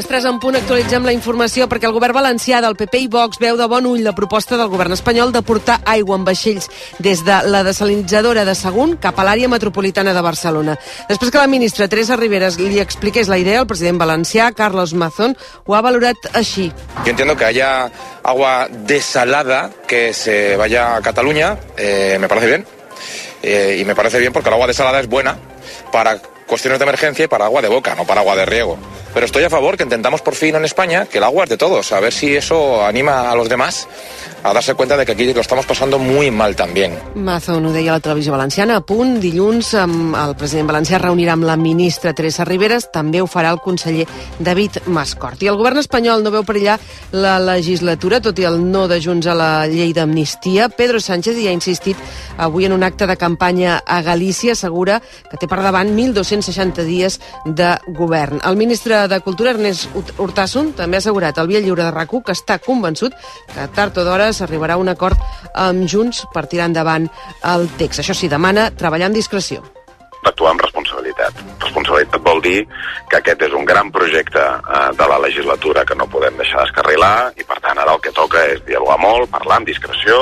les 3 en punt actualitzem la informació perquè el govern valencià del PP i Vox veu de bon ull la proposta del govern espanyol de portar aigua en vaixells des de la desalinitzadora de Sagunt cap a l'àrea metropolitana de Barcelona. Després que la ministra Teresa Riveras li expliqués la idea, el president valencià, Carlos Mazón, ho ha valorat així. Yo entiendo que haya agua desalada que se vaya a Cataluña, eh, me parece bien. Eh, y me parece bien porque el agua desalada es buena para cuestiones de emergencia y para agua de boca, no para agua de riego. Pero estoy a favor que intentamos por fin en España que el agua es de todos, a ver si eso anima a los demás a darse cuenta de que aquí lo estamos pasando muy mal también. Mazón ho deia la televisió valenciana. A punt, dilluns, el president valencià reunirà amb la ministra Teresa Riveras, també ho farà el conseller David Mascort. I el govern espanyol no veu perillar la legislatura, tot i el no de Junts a la llei d'amnistia. Pedro Sánchez hi ha insistit avui en un acte de campanya a Galícia, assegura que té per davant 1.260 dies de govern. El ministre de Cultura, Ernest Urtasun, també ha assegurat al Via Lliure de rac que està convençut que tard o d'hora s'arribarà a un acord amb Junts per tirar endavant el text. Això sí, demana treballar amb discreció actuar amb responsabilitat. Responsabilitat vol dir que aquest és un gran projecte eh, de la legislatura que no podem deixar d'escarrilar i, per tant, ara el que toca és dialogar molt, parlar amb discreció,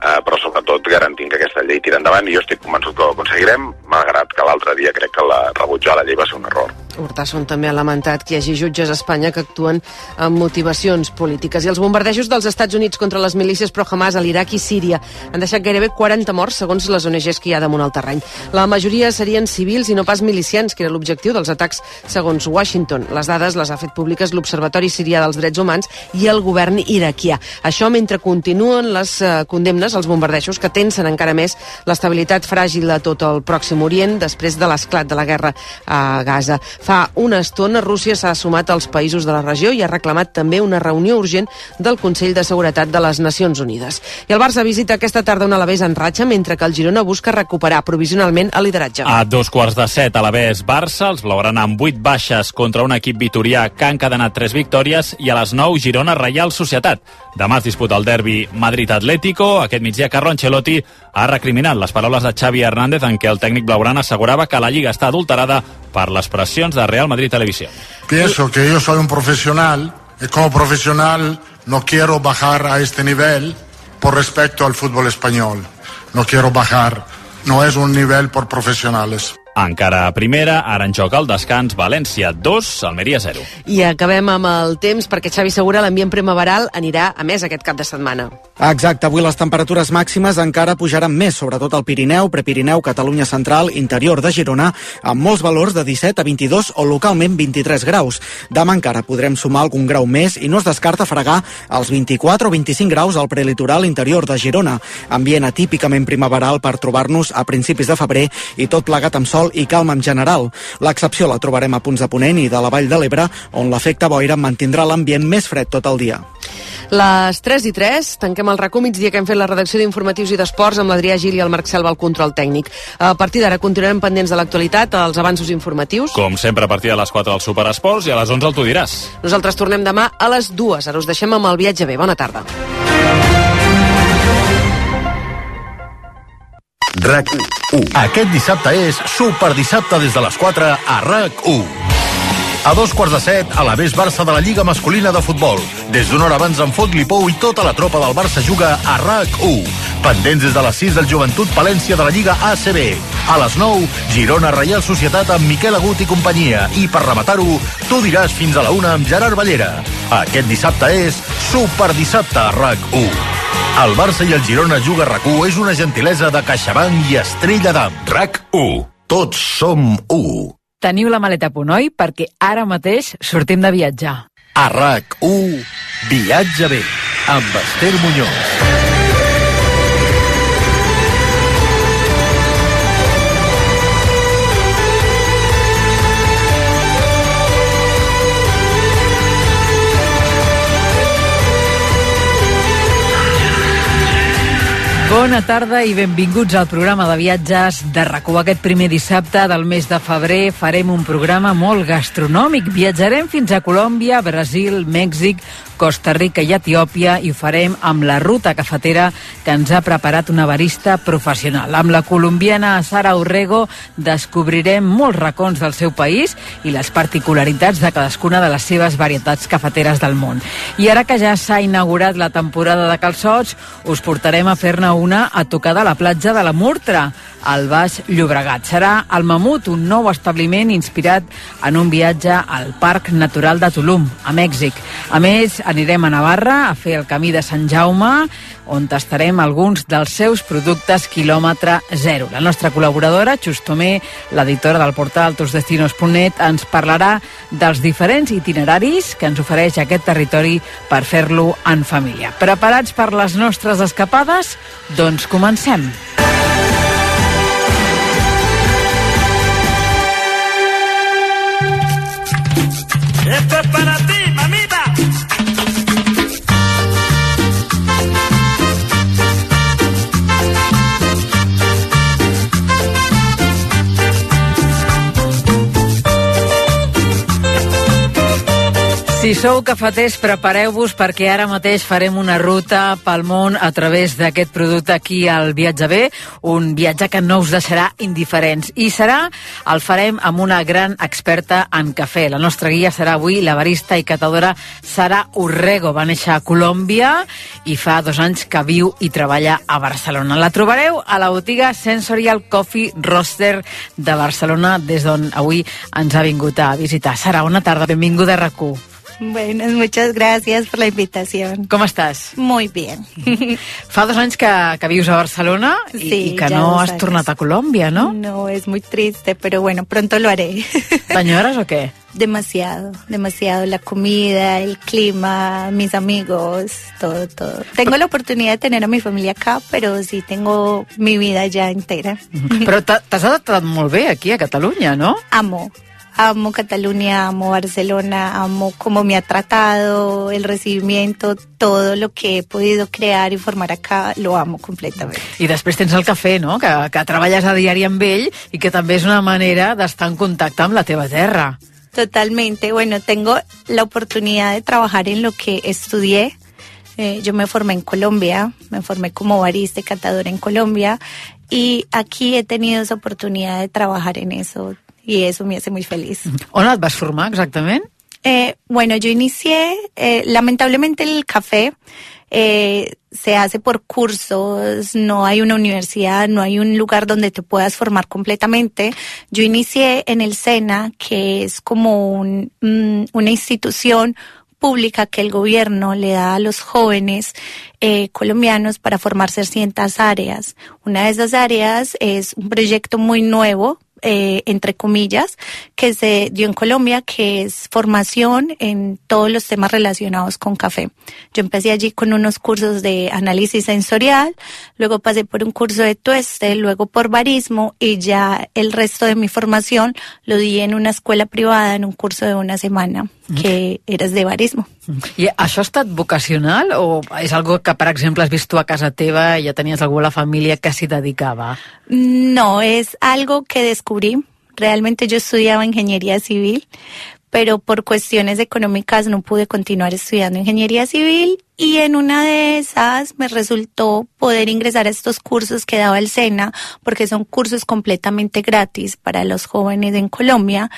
eh, però sobretot garantint que aquesta llei tira endavant i jo estic convençut que ho aconseguirem, malgrat que l'altre dia crec que la, rebutjar la llei va ser un error. Urtasun també ha lamentat que hi hagi jutges a Espanya que actuen amb motivacions polítiques. I els bombardejos dels Estats Units contra les milícies pro-Hamas a l'Iraq i Síria han deixat gairebé 40 morts, segons les ONGs que hi ha damunt el terreny. La majoria serien civils i no pas milicians, que era l'objectiu dels atacs segons Washington. Les dades les ha fet públiques l'Observatori Sirià dels Drets Humans i el govern iraquià. Això mentre continuen les eh, condemnes als bombardejos que tensen encara més l'estabilitat fràgil de tot el Pròxim Orient després de l'esclat de la guerra a Gaza. Fa una estona, Rússia s'ha sumat als països de la regió i ha reclamat també una reunió urgent del Consell de Seguretat de les Nacions Unides. I el Barça visita aquesta tarda un Alavés en ratxa, mentre que el Girona busca recuperar provisionalment el lideratge. A dos quarts de set, Alavés Barça, els blauran amb vuit baixes contra un equip vitorià que ha encadenat tres victòries i a les 9 Girona Reial Societat. Demà es disputa el derbi Madrid-Atlético. Aquest migdia Carlo Ancelotti ha recriminat les paraules de Xavi Hernández en què el tècnic blaugrana assegurava que la Lliga està adulterada per les pressions de Real Madrid Televisión. Pienso que yo soy un profesional y como profesional no quiero bajar a este nivel por respecto al fútbol español. No quiero bajar. No es un nivel por profesionales. Encara a primera, ara en joc al descans, València 2, Almeria 0. I acabem amb el temps perquè Xavi Segura l'ambient primaveral anirà a més aquest cap de setmana. Exacte, avui les temperatures màximes encara pujaran més, sobretot al Pirineu, Prepirineu, Catalunya Central, interior de Girona, amb molts valors de 17 a 22 o localment 23 graus. Demà encara podrem sumar algun grau més i no es descarta fregar els 24 o 25 graus al prelitoral interior de Girona. Ambient atípicament primaveral per trobar-nos a principis de febrer i tot plegat amb sol i calma en general. L'excepció la trobarem a punts de Ponent i de la Vall de l'Ebre, on l'efecte boira mantindrà l'ambient més fred tot el dia. Les 3 i 3, tanquem el racó migdia que hem fet la redacció d'informatius i d'esports amb l'Adrià Gil i el Marc Selva al control tècnic. A partir d'ara continuarem pendents de l'actualitat, els avanços informatius. Com sempre, a partir de les 4 del Superesports i a les 11 el tu diràs. Nosaltres tornem demà a les 2. Ara us deixem amb el viatge bé. Bona tarda. RAC1. Aquest dissabte és Super Dissabte des de les 4 a RAC1. A dos quarts de set, a la Ves Barça de la Lliga Masculina de Futbol. Des d'una hora abans en Fot Lipou i tota la tropa del Barça juga a RAC1. Pendents des de les 6 del Joventut Palència de la Lliga ACB. A les 9, Girona Reial Societat amb Miquel Agut i companyia. I per rematar-ho, tu diràs fins a la una amb Gerard Ballera. Aquest dissabte és Super Dissabte a RAC1. El Barça i el Girona Juga RAC1 és una gentilesa de CaixaBank i Estrella d'Am. RAC1. Tots som 1. Teniu la maleta a punt, oi? Perquè ara mateix sortim de viatjar. A RAC1, Viatge bé, amb Esther Muñoz. Bona tarda i benvinguts al programa de viatges de RAC1. Aquest primer dissabte del mes de febrer farem un programa molt gastronòmic. Viatjarem fins a Colòmbia, Brasil, Mèxic, Costa Rica i Etiòpia i ho farem amb la ruta cafetera que ens ha preparat una barista professional. Amb la colombiana Sara Urrego descobrirem molts racons del seu país i les particularitats de cadascuna de les seves varietats cafeteres del món. I ara que ja s'ha inaugurat la temporada de calçots, us portarem a fer-ne una a tocar de la platja de la Murtra, al Baix Llobregat. Serà el Mamut, un nou establiment inspirat en un viatge al Parc Natural de Tulum, a Mèxic. A més, anirem a Navarra a fer el camí de Sant Jaume, on tastarem alguns dels seus productes quilòmetre zero. La nostra col·laboradora, Xustomé, l'editora del portal tusdestinos.net, ens parlarà dels diferents itineraris que ens ofereix aquest territori per fer-lo en família. Preparats per les nostres escapades? Doncs comencem. Si sou cafeters, prepareu-vos perquè ara mateix farem una ruta pel món a través d'aquest producte aquí al Viatge B, un viatge que no us deixarà indiferents. I serà, el farem amb una gran experta en cafè. La nostra guia serà avui la barista i catadora Sara Urrego. Va néixer a Colòmbia i fa dos anys que viu i treballa a Barcelona. La trobareu a la botiga Sensorial Coffee Roaster de Barcelona, des d'on avui ens ha vingut a visitar. Sara, bona tarda, benvinguda a RAC1. Buenas, muchas gracias por la invitación. Com estàs? Muy bien. Fa dos anys que, que vius a Barcelona i, Sí, i que no has tornat a Colòmbia, no? No, es muy triste, pero bueno, pronto lo haré. T'enyores o què? demasiado, demasiado. La comida, el clima, mis amigos, todo, todo. Tengo la oportunidad de tener a mi familia acá, pero sí tengo mi vida ya entera. Però t'ha- t'has adaptat molt bé aquí a Catalunya, no? Amo. Amo Cataluña, amo Barcelona, amo cómo me ha tratado, el recibimiento, todo lo que he podido crear y formar acá, lo amo completamente. I després tens el cafè, no? Que, que treballes a diari amb ell i que també és una manera d'estar en contacte amb la teva terra. Totalmente. Bueno, tengo la oportunidad de trabajar en lo que estudié. Eh, yo me formé en Colombia, me formé como barista y catadora en Colombia y aquí he tenido esa oportunidad de trabajar en eso y eso me hace muy feliz. On et vas formar exactament? Eh, bueno, yo inicié, eh, lamentablemente el café eh, se hace por cursos, no hay una universidad, no hay un lugar donde te puedas formar completamente. Yo inicié en el SENA, que es como un, mm, una institución pública que el gobierno le da a los jóvenes eh, colombianos para formarse en ciertas áreas. Una de esas áreas es un proyecto muy nuevo, eh, entre comillas, que se dio en Colombia, que es formación en todos los temas relacionados con café. Yo empecé allí con unos cursos de análisis sensorial, luego pasé por un curso de tueste, luego por barismo y ya el resto de mi formación lo di en una escuela privada en un curso de una semana, que eras de barismo. I això ha estat vocacional o és algo que, per exemple, has vist tu a casa teva i ja tenies algú a la família que s'hi dedicava? No, es algo que descubrí. Realmente yo estudiaba ingeniería civil, pero por cuestiones económicas no pude continuar estudiando ingeniería civil y en una de esas me resultó poder ingresar a estos cursos que daba el SENA, porque son cursos completamente gratis para los jóvenes en Colombia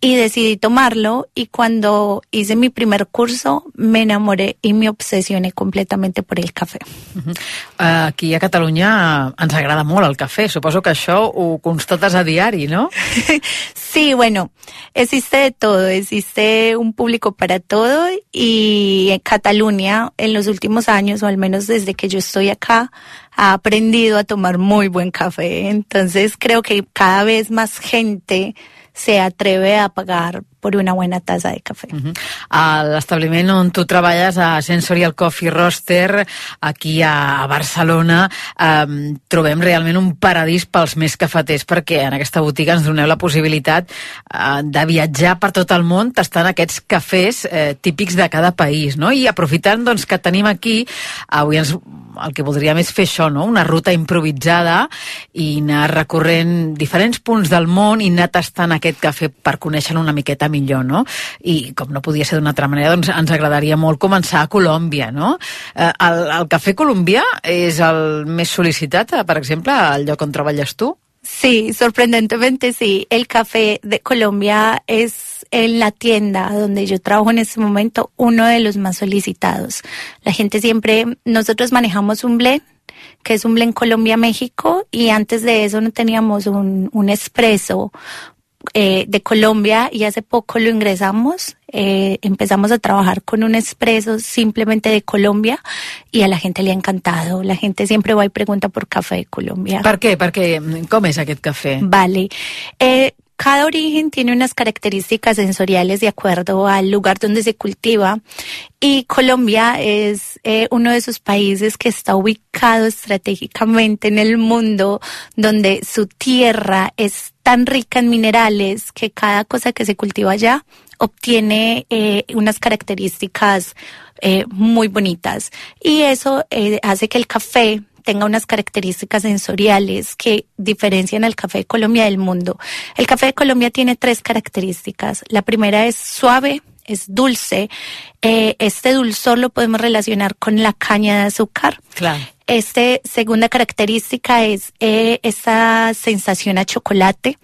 y decidí tomarlo y cuando hice mi primer curso me enamoré y me obsesioné completamente por el café. Aquí a Catalunya ens agrada molt el cafè. Suposo que això ho constates a diari, no? Sí, bueno, existe de todo, existe un público para todo y en Cataluña en los últimos años, o al menos desde que yo estoy acá, ha aprendido a tomar muy buen café. Entonces creo que cada vez más gente se atreve a pagar por una buena taza de café. Uh -huh. L'establiment on tu treballes, a Sensorial Coffee Roaster, aquí a Barcelona, eh, trobem realment un paradís pels més cafeters, perquè en aquesta botiga ens doneu la possibilitat eh, de viatjar per tot el món tastant aquests cafès eh, típics de cada país, no? I aprofitant doncs, que tenim aquí, avui ens el que voldríem és fer això, no? una ruta improvisada i anar recorrent diferents punts del món i anar tastant aquest cafè per conèixer-lo una miqueta millor. No? I com no podia ser d'una altra manera, doncs ens agradaria molt començar a Colòmbia. No? Eh, el, el cafè colombià és el més sol·licitat, eh, per exemple, al lloc on treballes tu? Sí, sorprendentemente sí. El café de Colombia es en la tienda donde yo trabajo en este momento uno de los más solicitados. La gente siempre, nosotros manejamos un blend que es un blend Colombia-México y antes de eso no teníamos un, un espresso eh, de Colombia y hace poco lo ingresamos. Eh, empezamos a trabajar con un expreso simplemente de Colombia y a la gente le ha encantado. La gente siempre va y pregunta por café de Colombia. ¿Por qué? Porque, ¿cómo es aquest café? Vale. Eh, cada origen tiene unas características sensoriales de acuerdo al lugar donde se cultiva y Colombia es eh, uno de esos países que está ubicado estratégicamente en el mundo donde su tierra es tan rica en minerales que cada cosa que se cultiva allá obtiene eh, unas características eh, muy bonitas. Y eso eh, hace que el café tenga unas características sensoriales que diferencian al café de Colombia del mundo. El café de Colombia tiene tres características. La primera es suave, es dulce. Eh, este dulzor lo podemos relacionar con la caña de azúcar. Claro. Este segunda característica es eh, esa sensación a chocolate.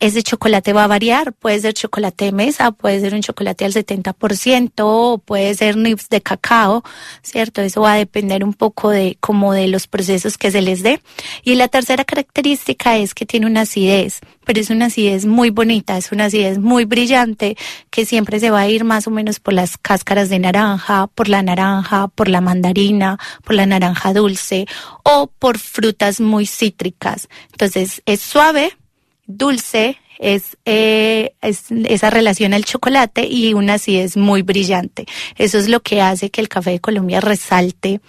Ese chocolate va a variar, puede ser chocolate de mesa, puede ser un chocolate al 70%, o puede ser nibs de cacao, ¿cierto? Eso va a depender un poco de como de los procesos que se les dé. Y la tercera característica es que tiene una acidez, pero es una acidez muy bonita, es una acidez muy brillante que siempre se va a ir más o menos por las cáscaras de naranja, por la naranja, por la mandarina, por la naranja dulce o por frutas muy cítricas. Entonces es suave, dulce, es, eh, es, esa relación al chocolate y una acidez muy brillante. Eso es lo que hace que el café de Colombia resalte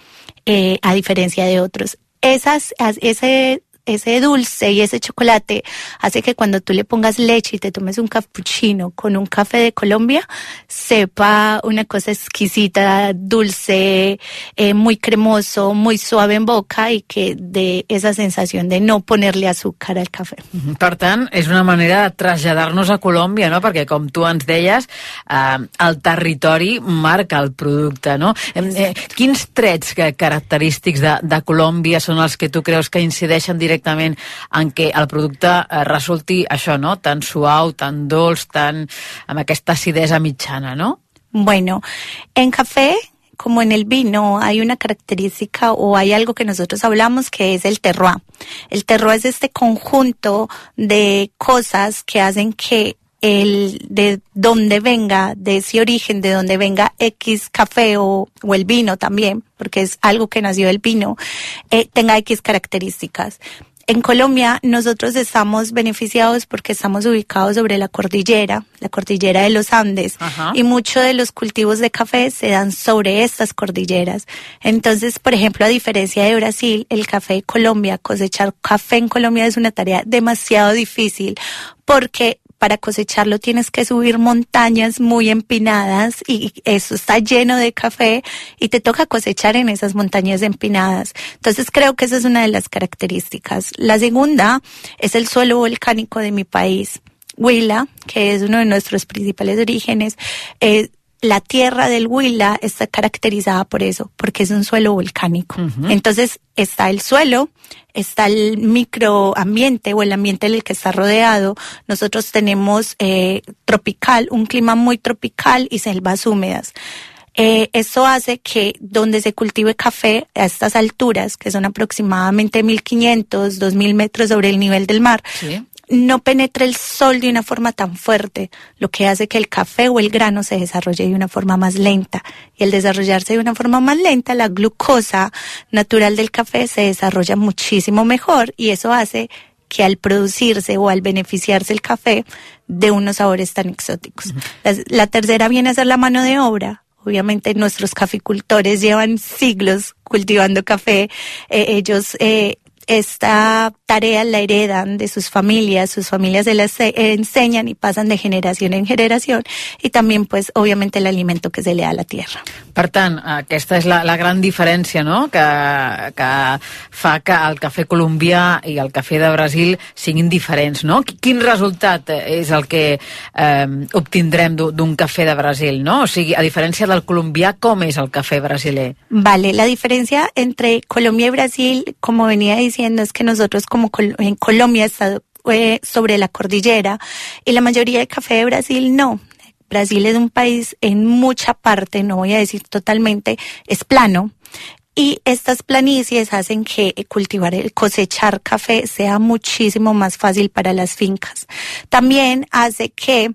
eh, a diferencia de otros. Esas, ese ese dulce y ese chocolate hace que cuando tú le pongas leche y te tomes un cappuccino con un café de Colombia, sepa una cosa exquisita, dulce, eh, muy cremoso, muy suave en boca y que de esa sensación de no ponerle azúcar al cafè. Per tant, és una manera de traslladar-nos a Colòmbia, no? perquè com tu ens deies, eh, el territori marca el producte. No? Eh, eh, quins trets característics de, de Colòmbia són els que tu creus que incideixen directament directament en què el producte eh, resulti això, no? Tan suau, tan dolç, tan amb aquesta acidesa mitjana, no? Bueno, en café como en el vino hay una característica o hay algo que nosotros hablamos que es el terroir. El terroir es este conjunto de cosas que hacen que el de donde venga, de ese origen, de donde venga X café o, o el vino también, porque es algo que nació del vino, eh, tenga X características. En Colombia nosotros estamos beneficiados porque estamos ubicados sobre la cordillera, la cordillera de los Andes, Ajá. y muchos de los cultivos de café se dan sobre estas cordilleras. Entonces, por ejemplo, a diferencia de Brasil, el café de Colombia, cosechar café en Colombia es una tarea demasiado difícil porque para cosecharlo tienes que subir montañas muy empinadas y eso está lleno de café y te toca cosechar en esas montañas empinadas. Entonces creo que esa es una de las características. La segunda es el suelo volcánico de mi país. Huila, que es uno de nuestros principales orígenes, eh, la tierra del Huila está caracterizada por eso, porque es un suelo volcánico. Uh -huh. Entonces está el suelo, está el microambiente o el ambiente en el que está rodeado. Nosotros tenemos eh, tropical, un clima muy tropical y selvas húmedas. Eh, eso hace que donde se cultive café a estas alturas, que son aproximadamente 1500, 2000 metros sobre el nivel del mar, Sí. No penetre el sol de una forma tan fuerte, lo que hace que el café o el grano se desarrolle de una forma más lenta. Y al desarrollarse de una forma más lenta, la glucosa natural del café se desarrolla muchísimo mejor y eso hace que al producirse o al beneficiarse el café de unos sabores tan exóticos. la, la tercera viene a ser la mano de obra. Obviamente nuestros caficultores llevan siglos cultivando café. Eh, ellos eh, esta tarea la heredan de sus familias, sus familias se las eh, enseñan y pasan de generación en generación i també, pues, obviamente, l'aliment que se le da a la tierra. Per tant, aquesta és la, la gran diferència no? que, que fa que el cafè colombià i el cafè de Brasil siguin diferents. No? Quin resultat és el que eh, obtindrem d'un cafè de Brasil? No? O sigui, a diferència del colombià, com és el cafè brasiler? Vale, la diferència entre Colombia y Brasil, como venía diciendo, es que nosotros como en Colombia está eh, sobre la cordillera y la mayoría de café de Brasil no. Brasil es un país en mucha parte, no voy a decir totalmente, es plano. Y estas planicies hacen que cultivar, el cosechar café sea muchísimo más fácil para las fincas. También hace que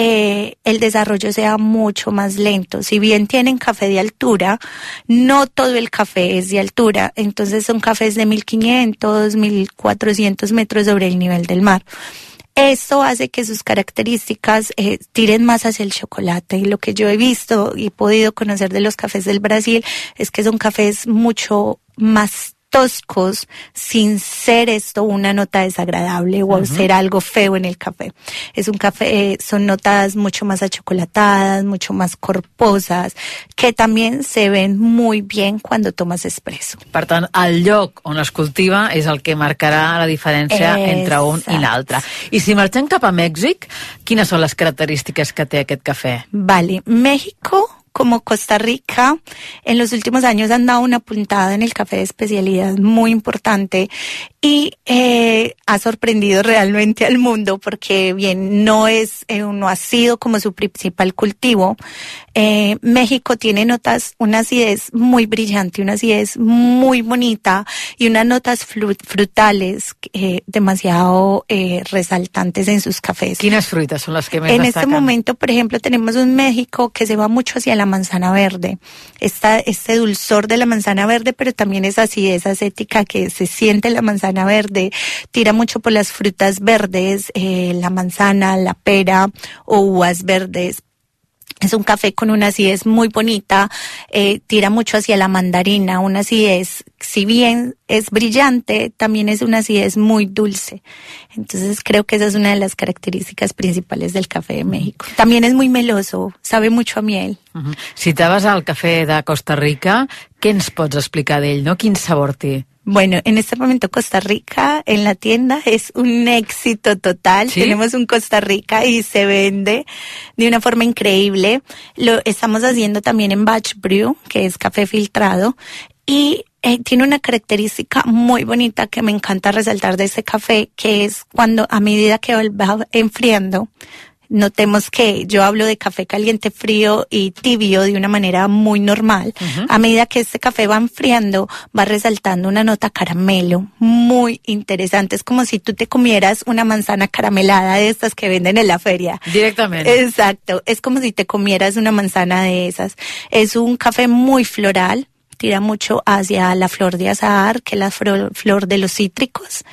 eh, el desarrollo sea mucho más lento. Si bien tienen café de altura, no todo el café es de altura, entonces son cafés de 1500, 1400 metros sobre el nivel del mar. Esto hace que sus características eh, tiren más hacia el chocolate y lo que yo he visto y podido conocer de los cafés del Brasil es que son cafés mucho más toscos sin ser esto una nota desagradable o uh -huh. ser algo feo en el café. Es un café, eh, son notas mucho más achocolatadas, mucho más corposas, que también se ven muy bien cuando tomas espresso. Per tant, el lloc on es cultiva és el que marcarà la diferència Exacte. entre un i l'altre. I si marxem cap a Mèxic, quines són les característiques que té aquest cafè? Vale, México como Costa Rica, en los últimos años han dado una puntada en el café de especialidad muy importante y eh, ha sorprendido realmente al mundo porque bien no es eh, no ha sido como su principal cultivo. Eh, México tiene notas una acidez muy brillante una acidez muy bonita y unas notas frutales eh, demasiado eh, resaltantes en sus cafés. ¿Quiénes frutas son las que me en destacan? este momento por ejemplo tenemos un México que se va mucho hacia la manzana verde. Esta, este dulzor de la manzana verde pero también esa acidez acética que se siente en la manzana verde, tira mucho por las frutas verdes, eh, la manzana, la pera o uvas verdes. Es un café con una acidez muy bonita, eh, tira mucho hacia la mandarina, una acidez, si bien es brillante, también es una acidez muy dulce. Entonces creo que esa es una de las características principales del café de México. También es muy meloso, sabe mucho a miel. Si te vas al cafè de Costa Rica, què ens pots explicar d'ell, no? Quin sabor té? Bueno, en este momento Costa Rica en la tienda es un éxito total. ¿Sí? Tenemos un Costa Rica y se vende de una forma increíble. Lo estamos haciendo también en batch brew, que es café filtrado y eh, tiene una característica muy bonita que me encanta resaltar de ese café, que es cuando a medida que va enfriando, notemos que yo hablo de café caliente, frío y tibio de una manera muy normal. Uh -huh. A medida que este café va enfriando, va resaltando una nota caramelo muy interesante. Es como si tú te comieras una manzana caramelada de estas que venden en la feria. Directamente. Exacto. Es como si te comieras una manzana de esas. Es un café muy floral tira mucho hacia la flor de azahar, que es la flor, de los cítricos.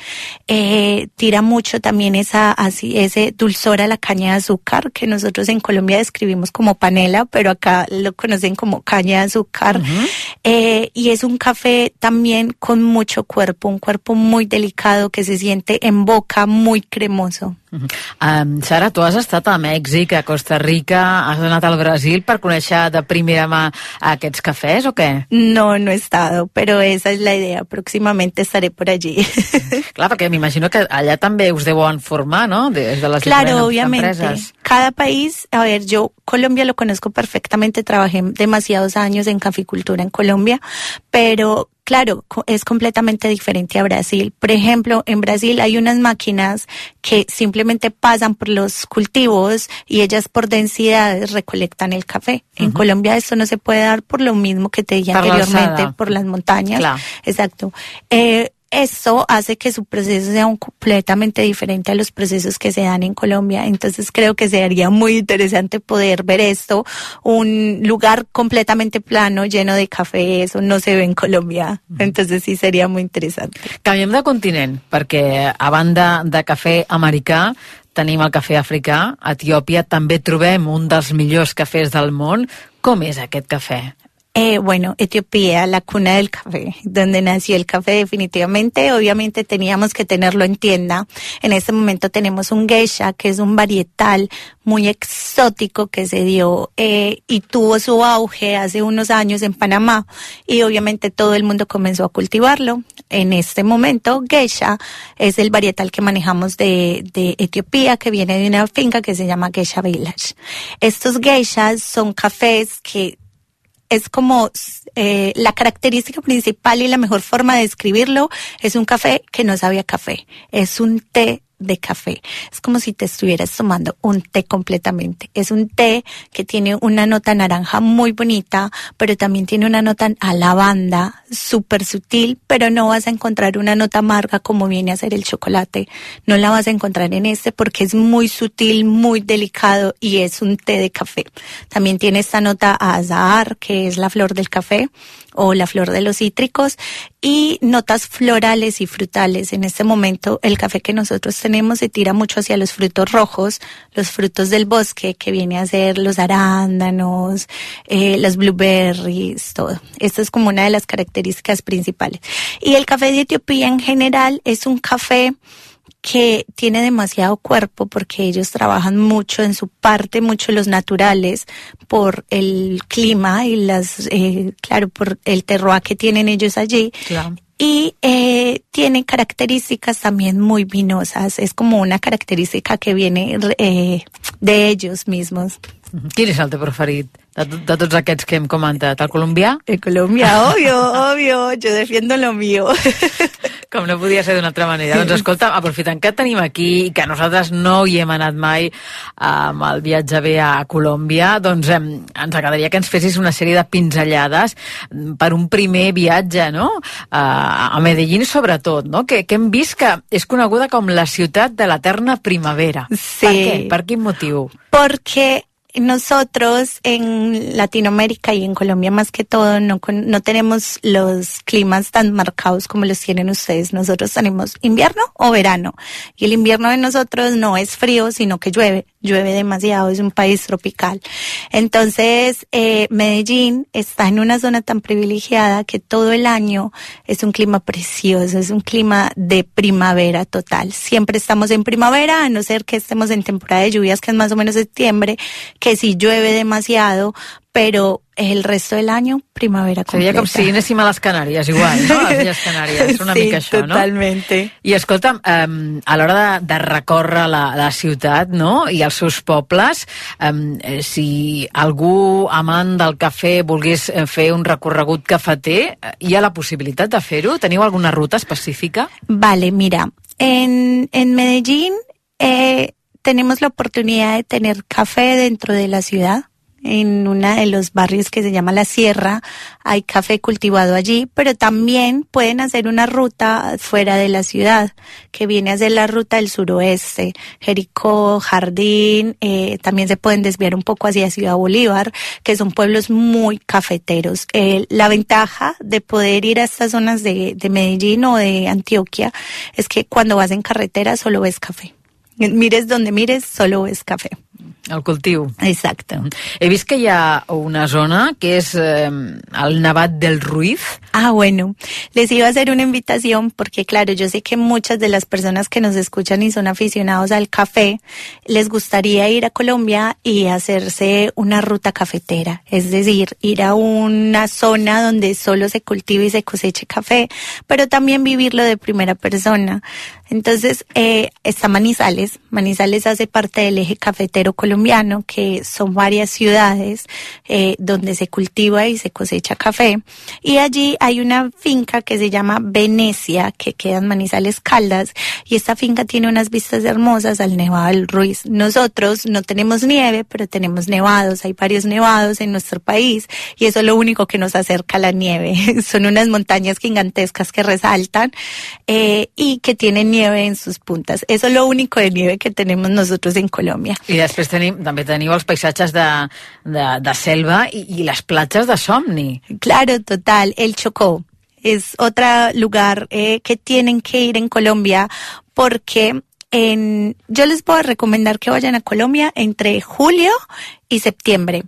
Eh, tira mucho también esa, así, ese dulzor a la caña de azúcar, que nosotros en Colombia describimos como panela, pero acá lo conocen como caña de azúcar. Uh -huh. eh, y es un café también con mucho cuerpo, un cuerpo muy delicado que se siente en boca, muy cremoso. Um, Sara, tu has estat a Mèxic, a Costa Rica, has anat al Brasil per conèixer de primera mà aquests cafès o què? No, no he estado, pero esa es la idea. Próximamente estaré por allí. Clar, perquè m'imagino que allà també us deuen formar, ¿no? Des de les claro, obviamente. empreses. Cada país, a ver, yo Colombia lo conozco perfectamente, trabajé demasiados años en caficultura en Colombia, pero claro, es completamente diferente a Brasil. Por ejemplo, en Brasil hay unas máquinas que simplemente pasan por los cultivos y ellas por densidades recolectan el café. Uh -huh. En Colombia esto no se puede dar por lo mismo que te dije por anteriormente, la por las montañas. Claro. Exacto. Eh, eso hace que su proceso sea un completamente diferente a los procesos que se dan en Colombia. Entonces creo que sería muy interesante poder ver esto, un lugar completamente plano, lleno de café, eso no se ve en Colombia. Entonces sí sería muy interesante. Canviem de continent, perquè a banda de cafè americà, tenim el cafè africà. A Etiòpia també trobem un dels millors cafès del món. Com és aquest cafè? Eh, bueno, Etiopía, la cuna del café, donde nació el café definitivamente. Obviamente teníamos que tenerlo en tienda. En este momento tenemos un geisha, que es un varietal muy exótico que se dio eh, y tuvo su auge hace unos años en Panamá. Y obviamente todo el mundo comenzó a cultivarlo. En este momento, geisha es el varietal que manejamos de, de Etiopía, que viene de una finca que se llama Geisha Village. Estos geishas son cafés que es como eh, la característica principal y la mejor forma de describirlo es un café que no sabe a café, es un té de café. Es como si te estuvieras tomando un té completamente. Es un té que tiene una nota naranja muy bonita, pero también tiene una nota a lavanda súper sutil, pero no vas a encontrar una nota amarga como viene a ser el chocolate. No la vas a encontrar en este porque es muy sutil, muy delicado y es un té de café. También tiene esta nota a azahar, que es la flor del café o la flor de los cítricos y notas florales y frutales. En este momento el café que nosotros tenemos se tira mucho hacia los frutos rojos, los frutos del bosque que viene a ser los arándanos, eh, los blueberries, todo. Esta es como una de las características principales. Y el café de Etiopía en general es un café que tiene demasiado cuerpo porque ellos trabajan mucho en su parte, mucho los naturales, por el clima y las, eh, claro, por el terroir que tienen ellos allí. Claro. Y eh, tiene características también muy vinosas. Es como una característica que viene eh, de ellos mismos. Quin és el teu preferit de, de tots aquests que hem comentat? El colombià? El Colombia, obvio, obvio, yo defiendo lo mío. Com no podia ser d'una altra manera. Doncs escolta, aprofitant que tenim aquí i que nosaltres no hi hem anat mai amb el viatge bé a Colòmbia, doncs em, ens agradaria que ens fessis una sèrie de pinzellades per un primer viatge, no? A, a Medellín sobretot, no? Que, que hem vist que és coneguda com la ciutat de l'eterna primavera. Sí. Per què? Per quin motiu? Porque nosotros en Latinoamérica y en Colombia más que todo no, no tenemos los climas tan marcados como los tienen ustedes. Nosotros tenemos invierno o verano y el invierno de nosotros no es frío sino que llueve, llueve demasiado, es un país tropical. Entonces eh, Medellín está en una zona tan privilegiada que todo el año es un clima precioso, es un clima de primavera total. Siempre estamos en primavera, a no ser que estemos en temporada de lluvias, que es más o menos septiembre, que sí llueve demasiado, pero el resto del año, primavera Seria completa. com si anéssim a les Canàries, igual, no? A les Illes Canàries, una sí, mica això, no? totalmente. I escolta'm, um, a l'hora de, de recórrer la, la ciutat no? i els seus pobles, um, si algú amant del cafè volgués eh, fer un recorregut cafeter, eh, hi ha la possibilitat de fer-ho? Teniu alguna ruta específica? Vale, mira, en, en Medellín eh, tenemos la oportunidad de tener café dentro de la ciudad. En uno de los barrios que se llama La Sierra hay café cultivado allí, pero también pueden hacer una ruta fuera de la ciudad, que viene a ser la ruta del suroeste, Jericó, Jardín, eh, también se pueden desviar un poco hacia Ciudad Bolívar, que son pueblos muy cafeteros. Eh, la ventaja de poder ir a estas zonas de, de Medellín o de Antioquia es que cuando vas en carretera solo ves café. Mires donde mires, solo ves café. El cultiu. Exacto. He vist que hi ha una zona que és eh, el Nevat del Ruiz. Ah, bueno, les iba a hacer una invitación porque claro, yo sé que muchas de las personas que nos escuchan y son aficionados al café, les gustaría ir a Colombia y hacerse una ruta cafetera, es decir, ir a una zona donde solo se cultive y se coseche café, pero también vivirlo de primera persona. Entonces eh, está Manizales. Manizales hace parte del eje cafetero colombiano, que son varias ciudades eh, donde se cultiva y se cosecha café. Y allí hay una finca que se llama Venecia, que queda en Manizales Caldas, y esta finca tiene unas vistas hermosas al Nevado del Ruiz. Nosotros no tenemos nieve, pero tenemos nevados. Hay varios nevados en nuestro país y eso es lo único que nos acerca a la nieve. Son unas montañas gigantescas que resaltan eh, y que tienen nieve en sus puntas. Eso es lo único de nieve que tenemos nosotros en Colombia. I després tenim, també teniu els paisatges de, de, de selva i, i les platges de somni. Claro, total. El Chocó es otro lugar eh, que tienen que ir en Colombia porque en, yo les puedo recomendar que vayan a Colombia entre julio y septiembre.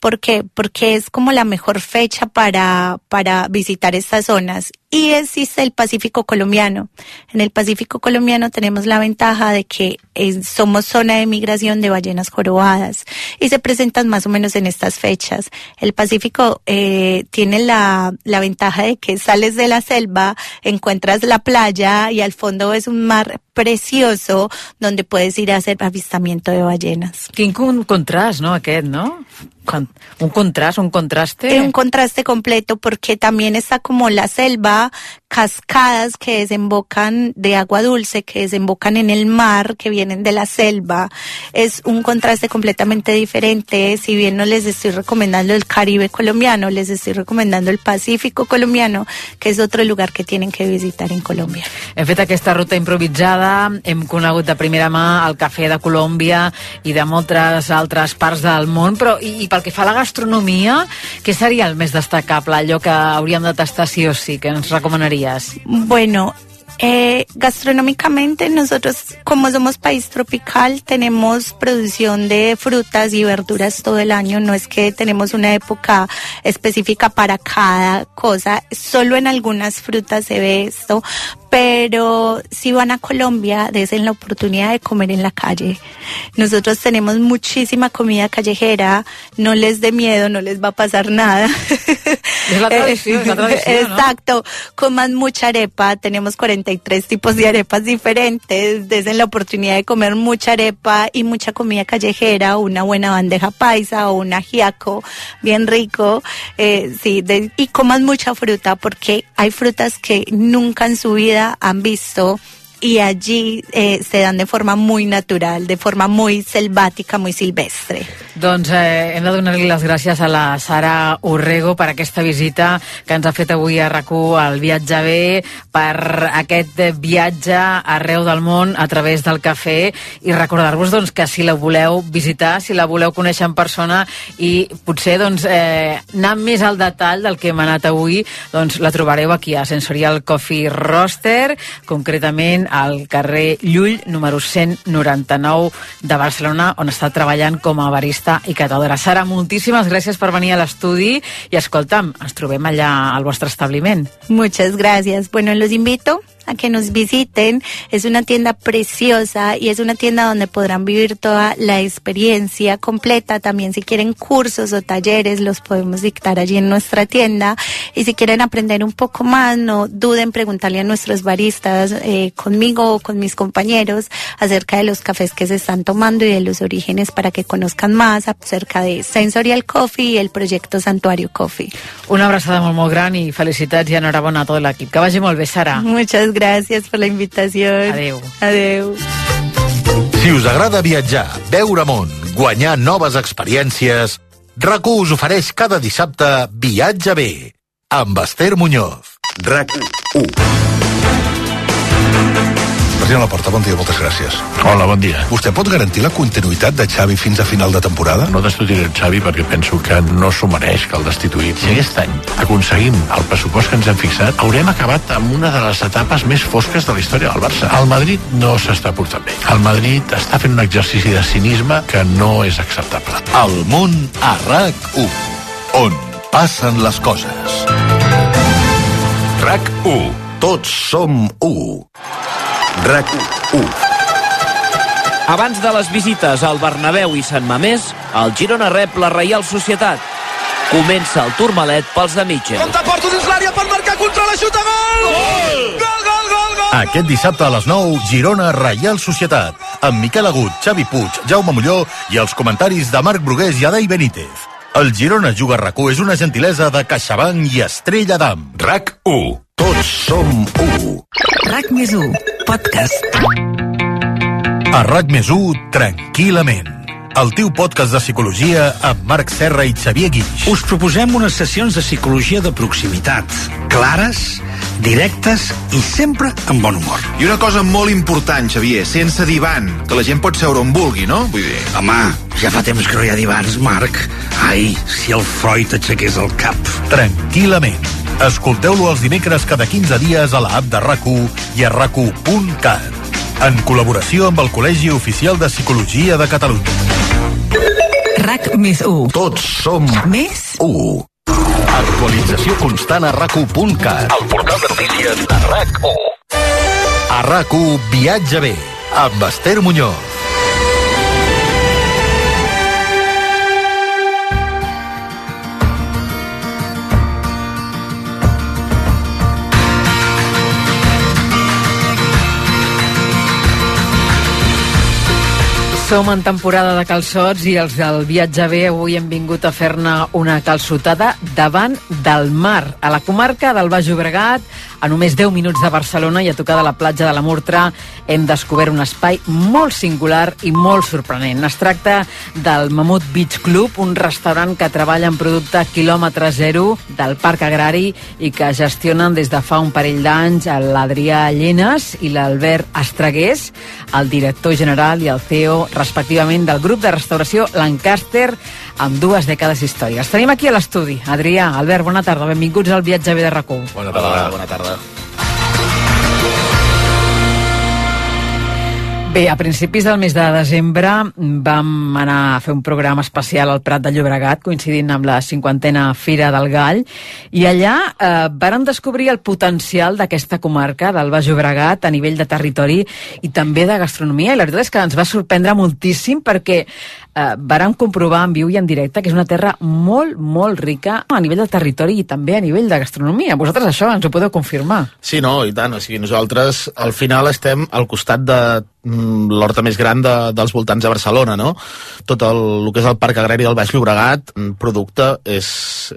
¿Por qué? Porque es como la mejor fecha para, para visitar estas zonas. Y existe el Pacífico colombiano. En el Pacífico colombiano tenemos la ventaja de que eh, somos zona de migración de ballenas jorobadas y se presentan más o menos en estas fechas. El Pacífico eh, tiene la, la ventaja de que sales de la selva, encuentras la playa y al fondo es un mar precioso donde puedes ir a hacer avistamiento de ballenas. Quin con contrast, no, aquest, no? Con- Un contrast, un contraste. Un contraste completo porque también está como la selva, cascadas que desembocan de agua dulce, que desembocan en el mar, que vienen de la selva. Es un contraste completamente diferente. Si bien no les estoy recomendando el Caribe colombiano, les estoy recomendando el Pacífico colombiano, que es otro lugar que tienen que visitar en Colombia. Hem fet aquesta ruta improvisada, hem conegut de primera mà el cafè de Colòmbia i de moltes altres parts del món, però i, i pel que fa a la gastronomia, què seria el més destacable, allò que hauríem de tastar sí o sí, que ens recomanaries? Bueno, eh, gastronómicamente nosotros como somos país tropical tenemos producción de frutas y verduras todo el año, no es que tenemos una época específica para cada cosa, solo en algunas frutas se ve esto, pero si van a Colombia, desen la oportunidad de comer en la calle. Nosotros tenemos muchísima comida callejera, no les dé miedo, no les va a pasar nada. La la tradició, no? Exacto, coman mucha arepa, tenemos 43 tipos de arepas diferentes, desen la oportunidad de comer mucha arepa y mucha comida callejera, una buena bandeja paisa o un ajiaco bien rico, eh, sí, de- y coman mucha fruta porque hay frutas que nunca en su vida han visto y allí eh, se dan de forma muy natural, de forma muy selvática, muy silvestre. Doncs eh, hem de donar-li les gràcies a la Sara Urrego per aquesta visita que ens ha fet avui a rac al Viatge B, per aquest viatge arreu del món a través del cafè i recordar-vos doncs, que si la voleu visitar, si la voleu conèixer en persona i potser doncs, eh, anar més al detall del que hem anat avui, doncs la trobareu aquí a Sensorial Coffee Roaster, concretament al carrer Llull, número 199 de Barcelona, on està treballant com a barista i catadora. Sara, moltíssimes gràcies per venir a l'estudi i escolta'm, ens trobem allà al vostre establiment. Muchas gracias. Bueno, los invito a que nos visiten. Es una tienda preciosa y es una tienda donde podrán vivir toda la experiencia completa. También si quieren cursos o talleres, los podemos dictar allí en nuestra tienda. Y si quieren aprender un poco más, no duden preguntarle a nuestros baristas, eh, conmigo o con mis compañeros, acerca de los cafés que se están tomando y de los orígenes para que conozcan más acerca de Sensorial Coffee y el proyecto Santuario Coffee. Una abraçada molt, molt gran i felicitats i enhorabona a tot l'equip. Que vagi molt bé, Sara. Muchas gracias por la invitación. Adeu. Adeu. Si us agrada viatjar, veure món, guanyar noves experiències, rac us ofereix cada dissabte Viatge B, amb Esther Muñoz. RAC1. President Laporta, bon dia, moltes gràcies. Hola, bon dia. Vostè pot garantir la continuïtat de Xavi fins a final de temporada? No destituiré el Xavi perquè penso que no s'ho mereix que el destituïm. Si aquest any aconseguim el pressupost que ens hem fixat, haurem acabat amb una de les etapes més fosques de la història del Barça. El Madrid no s'està portant bé. El Madrid està fent un exercici de cinisme que no és acceptable. El món a RAC1, on passen les coses. RAC1, tots som u. RAC1. Abans de les visites al Bernabéu i Sant Mamés, el Girona rep la Reial Societat. Comença el Tourmalet pels de Mitchell. Porta dins l'àrea àrea per marcar contra la xuta, gol! Gol! Gol, gol, gol, gol! Aquest dissabte a les 9, Girona Reial Societat, amb Miquel Agut, Xavi Puig, Jaume Molló i els comentaris de Marc Brugués i Adai Benítez. El Girona Juga rac és una gentilesa de CaixaBank i Estrella d'Am. RAC 1. Tots som 1. RAC més 1, podcast. A RAC més 1, tranquil·lament. El teu podcast de psicologia amb Marc Serra i Xavier Guix. Us proposem unes sessions de psicologia de proximitat, clares, directes i sempre amb bon humor. I una cosa molt important, Xavier, sense divan, que la gent pot seure on vulgui, no? Vull dir... Home, ja fa temps que no hi ha divans, Marc. Ai, si el Freud aixequés el cap. Tranquil·lament. Escolteu-lo els dimecres cada 15 dies a la app de rac i a rac en col·laboració amb el Col·legi Oficial de Psicologia de Catalunya. RAC més 1. Tots som més 1. Actualització constant a rac El portal de notícies de RAC1. A RAC1 Viatge bé, amb Esther Muñoz. Som en temporada de calçots i els del viatge bé avui hem vingut a fer-ne una calçotada davant del mar, a la comarca del Baix Llobregat, a només 10 minuts de Barcelona i a tocar de la platja de la Murtra hem descobert un espai molt singular i molt sorprenent. Es tracta del Mamut Beach Club, un restaurant que treballa en producte quilòmetre zero del Parc Agrari i que gestionen des de fa un parell d'anys l'Adrià Llenes i l'Albert Estragués, el director general i el CEO respectivament del grup de restauració Lancaster amb dues dècades històriques. Tenim aquí a l'estudi Adrià, Albert, bona tarda, benvinguts al viatge bé de RAC1. Bona tarda. Hola, bona tarda. Bé, a principis del mes de desembre vam anar a fer un programa especial al Prat de Llobregat, coincidint amb la cinquantena Fira del Gall, i allà eh, vàrem descobrir el potencial d'aquesta comarca del Baix Llobregat a nivell de territori i també de gastronomia, i la veritat és que ens va sorprendre moltíssim perquè eh, vàrem comprovar en viu i en directe que és una terra molt, molt rica a nivell de territori i també a nivell de gastronomia. Vosaltres això ens ho podeu confirmar. Sí, no, i tant. O sigui, nosaltres al final estem al costat de l'horta més gran de, dels voltants de Barcelona, no? Tot el, el que és el Parc Agrari del Baix Llobregat, mm, producte, és,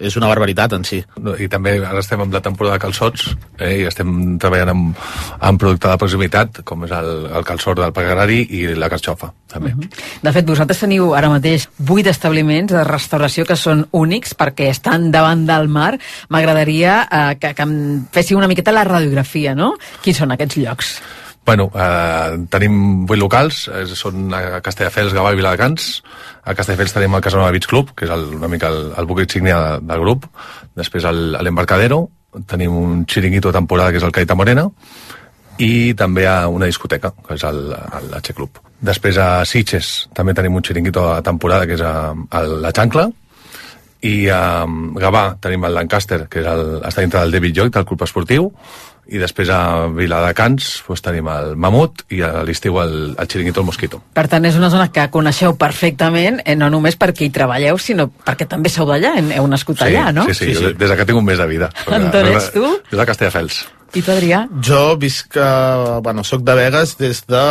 és una barbaritat en si. I també ara estem amb la temporada de calçots eh, i estem treballant amb, amb producte de proximitat, com és el, el calçot del Parc Agrari i la carxofa, també. Uh -huh. De fet, vosaltres teniu ara mateix vuit establiments de restauració que són únics perquè estan davant del mar. M'agradaria eh, que, que em féssiu una miqueta la radiografia, no? Quins són aquests llocs? Bueno, eh, tenim vuit locals, eh, són a Castelldefels, Gavà i Viladecans. A Castelldefels tenim el Casanova Beach Club, que és el, una mica el, el buc insignia de, del grup. Després l'Embarcadero, tenim un xiringuito de temporada que és el Caita Morena, i també a una discoteca, que és el, el H Club. Després a Sitges també tenim un xiringuito de temporada, que és a, a la Xancla, i a Gavà tenim el Lancaster, que és el, està dintre del David Lloyd, del club esportiu, i després a Viladecans doncs, tenim el Mamut i a l'estiu el, el Chiringuito el Mosquito. Per tant, és una zona que coneixeu perfectament, eh, no només perquè hi treballeu, sinó perquè també sou d'allà, heu nascut sí, allà, no? Sí, sí, sí, sí. des que tinc un mes de vida. D'on ets tu? Jo de Castelldefels. I tu, Adrià? Jo visc, a, bueno, soc de Vegas des de,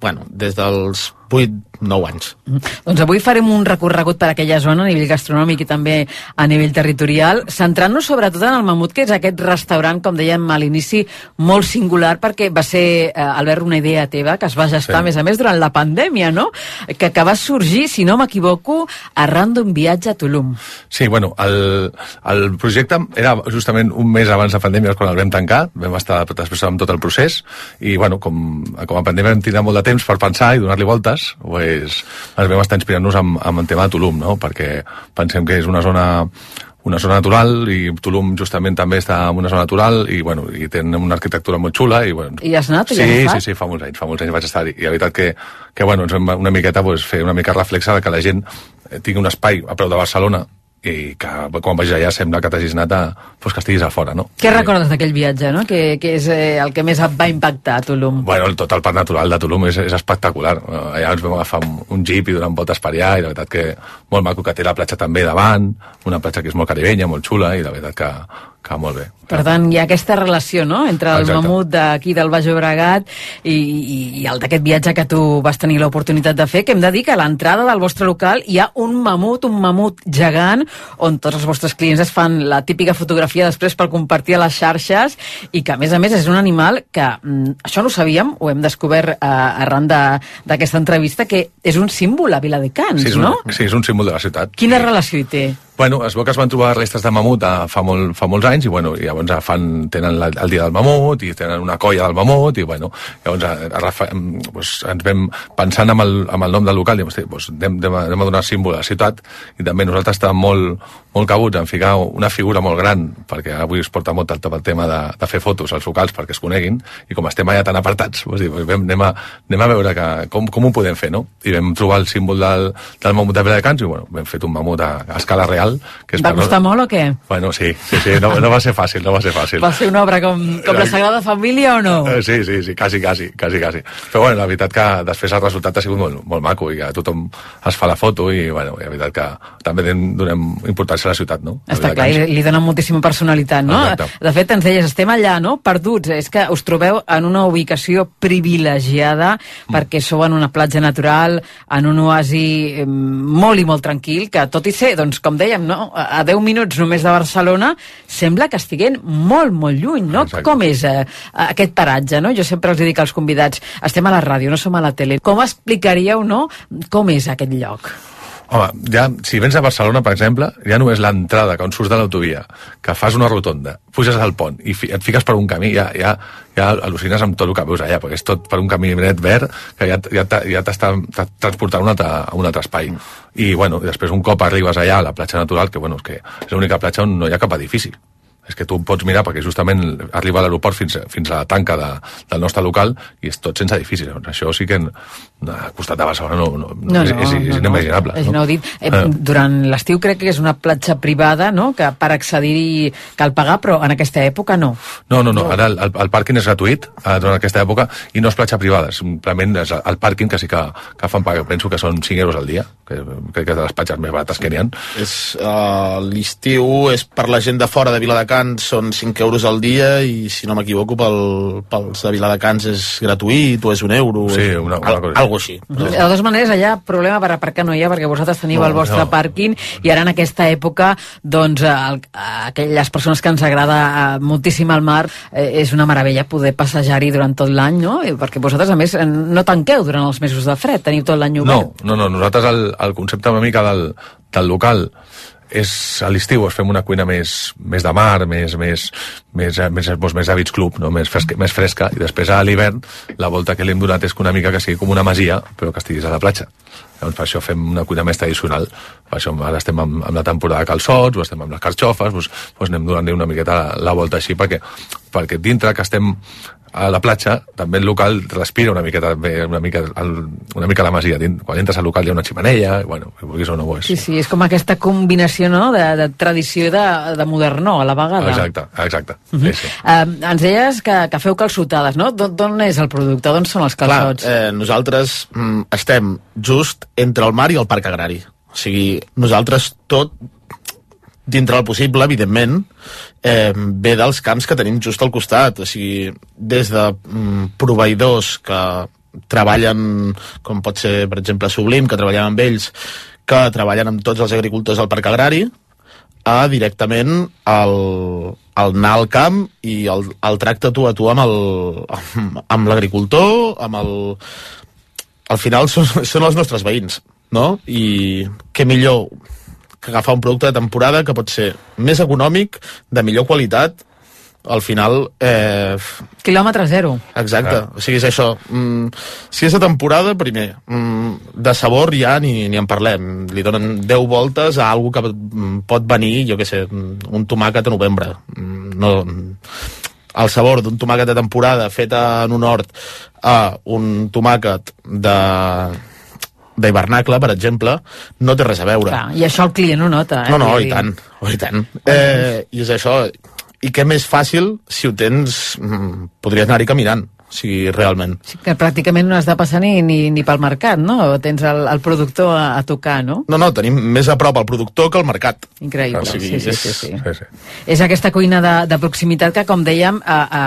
bueno, des dels 8, 9 anys. Mm. Doncs avui farem un recorregut per aquella zona a nivell gastronòmic i també a nivell territorial, centrant-nos sobretot en el Mamut, que és aquest restaurant, com dèiem a l'inici, molt singular, perquè va ser, eh, Albert, una idea teva, que es va gestar, sí. a més a més, durant la pandèmia, no? Que, que va sorgir, si no m'equivoco, arran d'un viatge a Tulum. Sí, bueno, el, el projecte era justament un mes abans de pandèmia quan el vam tancar, vam estar després amb tot el procés, i, bueno, com, com a pandèmia vam tindre molt de temps per pensar i donar-li voltes, pues, ens vam estar inspirant-nos amb, amb el tema de Tulum, no? perquè pensem que és una zona una zona natural i Tulum justament també està en una zona natural i, bueno, i tenen una arquitectura molt xula i, bueno, I has anat? Sí, sí, sí, fa molts anys, fa molts anys vaig estar-hi i la veritat que, que bueno, ens vam una miqueta pues, fer una mica reflexa de que la gent tingui un espai a prop de Barcelona i que quan vagis allà sembla que t'hagis anat a, pues, que estiguis a fora, no? Què recordes d'aquell viatge, no? Que, que és eh, el que més et va impactar a Tulum? Bueno, tot el parc natural de Tulum és, és espectacular. Allà ens vam agafar un, un jeep i donant voltes per allà i la veritat que molt maco que té la platja també davant, una platja que és molt caribenya, molt xula i la veritat que, va molt bé. Per tant, hi ha aquesta relació, no?, entre el Exacte. mamut d'aquí del Baix Llobregat i, i, i el d'aquest viatge que tu vas tenir l'oportunitat de fer, que hem de dir que a l'entrada del vostre local hi ha un mamut, un mamut gegant, on tots els vostres clients es fan la típica fotografia després per compartir a les xarxes i que, a més a més, és un animal que, mm, això no ho sabíem, ho hem descobert eh, arran d'aquesta entrevista, que és un símbol a Viladecans, Sí, és un, no? sí, és un símbol de la ciutat. Quina relació hi té? Bueno, es veu que es van trobar restes de mamut a, fa, molt, fa molts anys i, bueno, i llavors eh, fan, tenen la, el dia del mamut i tenen una colla del mamut i, bueno, llavors a, a, refa- em, pues, ens vam pensant amb el, amb el nom del local, diem, hosti, pues, anem, a, anem a donar símbol a la ciutat i també nosaltres estàvem molt, molt cabuts en ficar una figura molt gran perquè avui es porta molt el, tema de, de fer fotos als locals perquè es coneguin i com estem allà tan apartats, pues, dir, vam, anem, a, anem a veure que, com, com ho podem fer, no? I vam trobar el símbol del, del mamut de Viladecans i, bueno, vam fet un mamut a, a escala real que és Va per no- costar molt o què? Bueno, sí, sí, sí no, no va ser fàcil, no va ser fàcil. Va ser una obra com, com la Sagrada Família o no? Eh, Sí, sí, sí, quasi, quasi, quasi, quasi. Però bueno, la veritat que després el resultat ha sigut molt, molt maco i que tothom es fa la foto i, bueno, la veritat que també donem, importància la ciutat, no? Està clar, que i li donen moltíssima personalitat, no? Exacte. De fet, ens deies, estem allà, no?, perduts. És que us trobeu en una ubicació privilegiada Mm. perquè sou en una platja natural, en un oasi molt i molt tranquil, que tot i ser, doncs, com dèiem, no?, a a 10 minuts només de Barcelona, sembla que estiguem molt, molt lluny, no? Exacte. Com és eh, aquest paratge, no? Jo sempre els dic als convidats, estem a la ràdio, no som a la tele. Com explicaríeu, no?, com és aquest lloc? Home, ja, si vens a Barcelona, per exemple, ja només l'entrada, quan surts de l'autovia, que fas una rotonda, puges al pont i fi, et fiques per un camí, ja, ja, ja al·lucines amb tot el que veus allà, perquè és tot per un camí net verd que ja, ja, ja t'està transportant un, altre, a un altre espai. I, bueno, després un cop arribes allà a la platja natural, que, bueno, és que és l'única platja on no hi ha cap edifici. És que tu pots mirar, perquè justament arriba a l'aeroport fins, fins a la tanca de, del nostre local i és tot sense edificis. Això sí que al costat de Barcelona no, no, no, és, és, és inimaginable. És no? inaudit. Eh, Eh. Durant l'estiu crec que és una platja privada, no?, que per accedir-hi cal pagar, però en aquesta època no. No, no, no. Ara el, el, el pàrquing és gratuït eh, durant aquesta època i no és platja privada, simplement és el, el pàrquing que sí que, que fan pagar, penso que són 5 euros al dia, que crec que és de les platges més barates que n'hi ha. És, uh, L'estiu és per la gent de fora de Viladecans són 5 euros al dia i si no m'equivoco pel, pels de Viladecans és gratuït o és un euro Sí, és, una- una al, cosa així. així De totes maneres, allà problema per aparcar no hi ha, perquè vosaltres teniu No, el vostre no. pàrquing i ara en aquesta època, doncs, el, aquelles persones que ens agrada eh, moltíssim el mar, eh, és una meravella poder passejar-hi durant tot l'any, no? I Perquè vosaltres, a més, eh, no tanqueu durant els mesos de fred, teniu tot l'any obert. No, no, no. Nosaltres el, el concepte una mica del, del local és a l'estiu es fem una cuina més, més de mar, més, més, més, més, doncs, més de beach club, no? més, fresca, més fresca, i després a l'hivern la volta que li hem donat és que una mica que sigui com una masia, però que estiguis a la platja. Llavors per això fem una cuina més tradicional. Per això ara estem amb, amb la temporada de calçots, o estem amb les carxofes, doncs, doncs anem donant una miqueta la, la volta així, perquè, perquè dintre que estem a la platja, també el local respira una miqueta, bé, una mica, el, una mica la masia. Quan entres al local hi ha una ximenella, i, bueno, si vulguis o no ho és. Sí, sí, és com aquesta combinació no? de, de tradició i de, de modernó a la vegada. Exacte, exacte. Mhm. sí, sí. Eh, ens deies que, que feu calçotades, no? D'on- D'on és el producte? D'on són els calçots? Clar, eh, nosaltres mm, estem just entre el mar i el parc agrari. O sigui, nosaltres tot, dintre del possible, evidentment, eh, ve dels camps que tenim just al costat. O sigui, des de mm, proveïdors que treballen, com pot ser, per exemple, Sublim, que treballen amb ells, que treballen amb tots els agricultors del parc agrari, a directament el, el anar al camp i el, el tracte tu a tu amb el- amb, amb l'agricultor, amb el... Al final són, són els nostres veïns, no? I què millor que agafar un producte de temporada que pot ser més econòmic, de millor qualitat, al final... Eh, Quilòmetre zero. Exacte, o sigui, és això. Mm, si és de temporada, primer, mm, de sabor ja ni, ni en parlem. Li donen 10 voltes a algú que pot venir, jo què sé, un tomàquet a novembre. Mm, no, el sabor d'un tomàquet de temporada fet en un hort a un tomàquet de d'hivernacle, per exemple, no té res a veure. Clar, I això el client ho nota. Eh? No, no, i tant, oh, i tant. Eh, I és això, i què més fàcil si ho tens, mm, podries anar-hi caminant. O sigui, realment. Sí, que pràcticament no has de passar ni, ni, ni pel mercat, no? Tens el, el productor a, a tocar, no? No, no, tenim més a prop el productor que el mercat. Increïble, O sigui, sí, sí, és- sí, sí. Sí, sí. És aquesta cuina de, de proximitat que, com dèiem, a, a,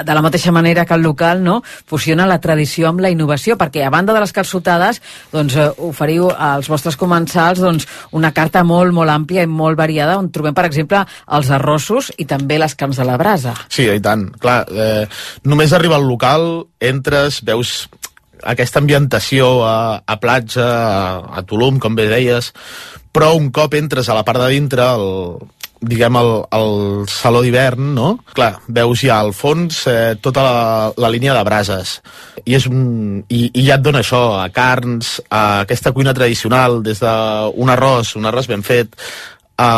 a, de la mateixa manera que el local, no, fusiona la tradició amb la innovació, perquè a banda de les calçotades, doncs, eh, oferiu als vostres comensals doncs, una carta molt, molt àmplia i molt variada, on trobem, per exemple, els arrossos i també les carns de la brasa. Sí, i tant. Clar, eh, només arribar al local, entres, veus aquesta ambientació a, a platja, a, a Tulum, com bé deies, però un cop entres a la part de dintre, el, diguem, el, el saló d'hivern, no? Clar, veus ja al fons eh, tota la, la línia de brases. I, és un, i, I ja et dona això, a carns, a aquesta cuina tradicional, des d'un arròs, un arròs ben fet, a,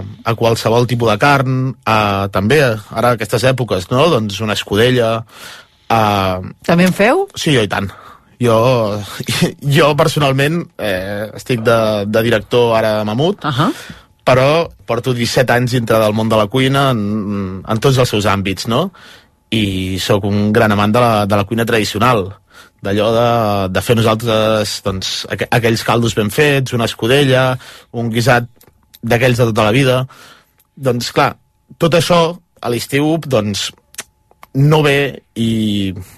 a qualsevol tipus de carn, a, també, ara aquestes èpoques, no? doncs una escudella... A... També en feu? Sí, jo i tant. Jo, jo personalment eh, estic de, de director ara a Mamut, uh -huh. però porto 17 anys dintre del món de la cuina en, en tots els seus àmbits, no? I sóc un gran amant de la, de la cuina tradicional d'allò de, de fer nosaltres doncs, aqu aquells caldos ben fets, una escudella, un guisat d'aquells de tota la vida. Doncs clar, tot això a l'estiu doncs, no ve i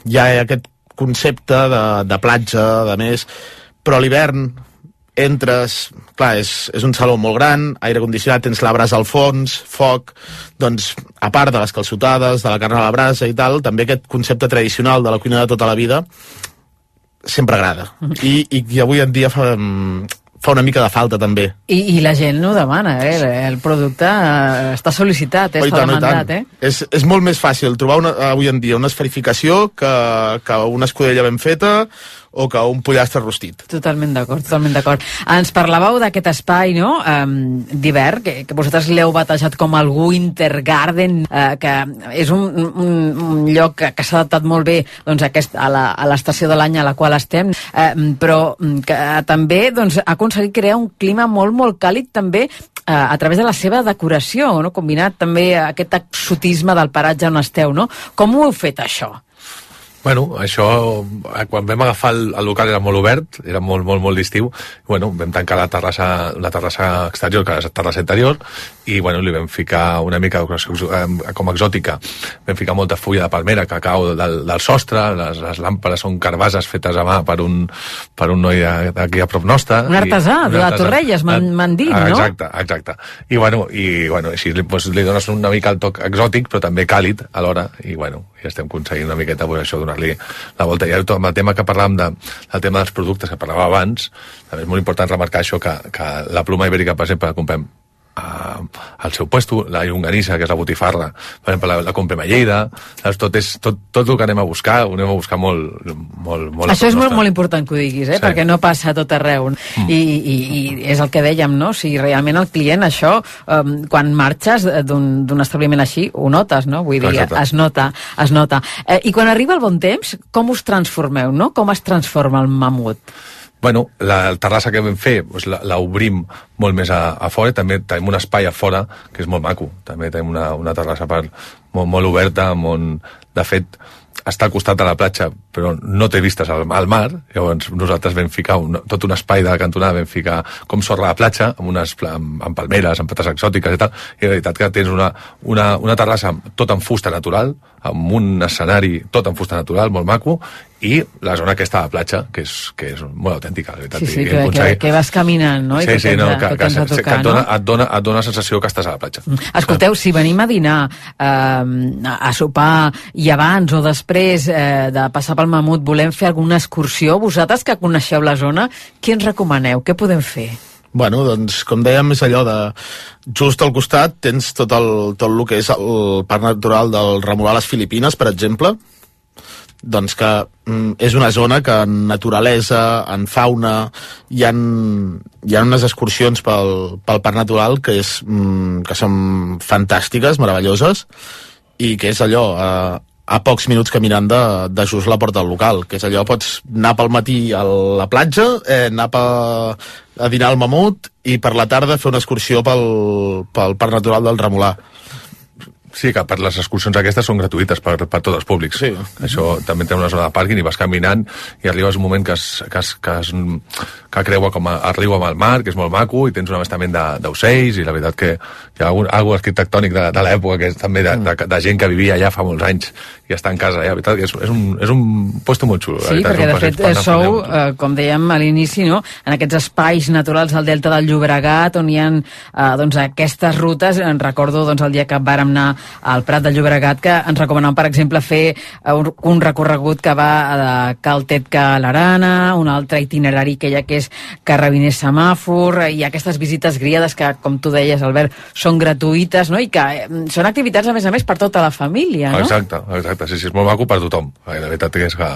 hi ha aquest concepte de, de platja, de més, però a l'hivern entres, clar, és, és un saló molt gran, aire condicionat, tens la brasa al fons, foc, doncs, a part de les calçotades, de la carn a la brasa i tal, també aquest concepte tradicional de la cuina de tota la vida sempre agrada. I, i, i avui en dia fa, mm, fa una mica de falta, també. I, I la gent no demana, eh? El producte eh, està sol·licitat, eh? Està demandat, eh? És, és molt més fàcil trobar una, avui en dia una esferificació que, que una escudella ben feta o que un pollastre rostit. Totalment d'acord, totalment d'acord. Ens parlàveu d'aquest espai, no?, um, d'hivern, que, que vosaltres l'heu batejat com el Winter Garden, uh, que és un, un, un lloc que, que s'ha adaptat molt bé doncs, aquest, a l'estació de l'any a la qual estem, uh, però que uh, també doncs, ha aconseguit crear un clima molt, molt càlid també uh, a través de la seva decoració, no? combinat també aquest exotisme del paratge on esteu, no? Com ho heu fet, això? Bueno, això, eh, quan vam agafar el, el local era molt obert, era molt, molt, molt d'estiu, bueno, vam tancar la terrassa, la terrassa exterior, que era la terrassa interior, i bueno, li vam ficar una mica eh, com exòtica. Vam ficar molta fulla de palmera que cau del, del sostre, les, les làmpades són carbases fetes a mà per un, per un noi d'aquí a prop nostre. Un artesà, i- un de artesà. Torrelles, m'han dit, no? Exacte, exacte. I bueno, i, bueno així li, doncs, li dones una mica el toc exòtic, però també càlid alhora, i bueno, i estem aconseguint una miqueta pues, això, donar-li la volta. I ara, amb el tema que parlàvem de, del tema dels productes que parlàvem abans, també és molt important remarcar això, que, que la pluma ibèrica, per exemple, la comprem a, al seu puesto, la llonganissa, que és la botifarra, per exemple, la, la comprem a Lleida, saps? tot, és, tot, tot el que anem a buscar, ho anem a buscar molt, molt, molt Això és molt, molt important que ho diguis, eh? Sí. perquè no passa a tot arreu. Mm. I, i, I és el que dèiem, no? Si realment el client això, um, quan marxes d'un establiment així, ho notes, no? Vull dir, Exacte. es nota, es nota. Eh, I quan arriba el bon temps, com us transformeu, no? Com es transforma el mamut? Bueno, la terrassa que vam fer doncs la, la obrim molt més a, a fora, també tenim un espai a fora que és molt maco, també tenim una, una terrassa per, molt, molt oberta, on, de fet, està al costat de la platja, però no té vistes al, al mar, llavors nosaltres vam ficar un, tot un espai de la cantonada, vam ficar com sorra a la platja, amb, unes, amb, amb palmeres, amb plantes exòtiques i tal, i la veritat que tens una, una, una terrassa tot en fusta natural, amb un escenari tot en fusta natural, molt maco, i la zona aquesta de la platja, que és, que és molt autèntica, la veritat. Sí, sí, que, que, aconseguir- que vas caminant, no? I sí, que sí, no, que, que que, a que, tocar, et, dona, no? Mm. et, dona, et dona la sensació que estàs a la platja. Escolteu, si venim a dinar eh, a sopar i abans o després eh, de passar pel Mamut volem fer alguna excursió, vosaltres que coneixeu la zona, què ens recomaneu? Què podem fer? Bueno, doncs, com dèiem, és allò de... Just al costat tens tot el, tot el que és el parc natural del Remolar a les Filipines, per exemple, doncs que mm, és una zona que en naturalesa, en fauna, hi ha, hi ha unes excursions pel, pel parc natural que, és, mm, que són fantàstiques, meravelloses, i que és allò, a, a pocs minuts caminant de, de just la porta del local, que és allò, pots anar pel matí a la platja, eh, anar pa, a dinar al Mamut i per la tarda fer una excursió pel, pel Parc Natural del Remolar. Sí, que per les excursions aquestes són gratuïtes per, per tots els públics. Sí. Això també té una zona de pàrquing i vas caminant i arribes un moment que, es, que, es, que, es, que creua com a, riu amb el mar, que és molt maco, i tens un avastament de- d'ocells, i la veritat que hi ha algun, algo arquitectònic de, de l'època, que és també de, de, de, gent que vivia allà fa molts anys i està en casa allà. La veritat que és, és, un, és un puesto molt xulo. Sí, veritat, perquè de fet eh, sou, eh, com dèiem a l'inici, no? en aquests espais naturals del Delta del Llobregat, on hi ha eh, doncs, aquestes rutes. En recordo doncs, el dia que vàrem anar al Prat de Llobregat, que ens recomanaven, per exemple, fer eh, un, recorregut que va de Caltet-Ca a l'Arana, un altre itinerari que hi ha que és Carrabiner Semàfor, eh, i aquestes visites guiades que, com tu deies, Albert, són gratuïtes, no? i que eh, són activitats, a més a més, per tota la família, no? Exacte, exacte, sí, sí, és molt maco per tothom. La veritat és que,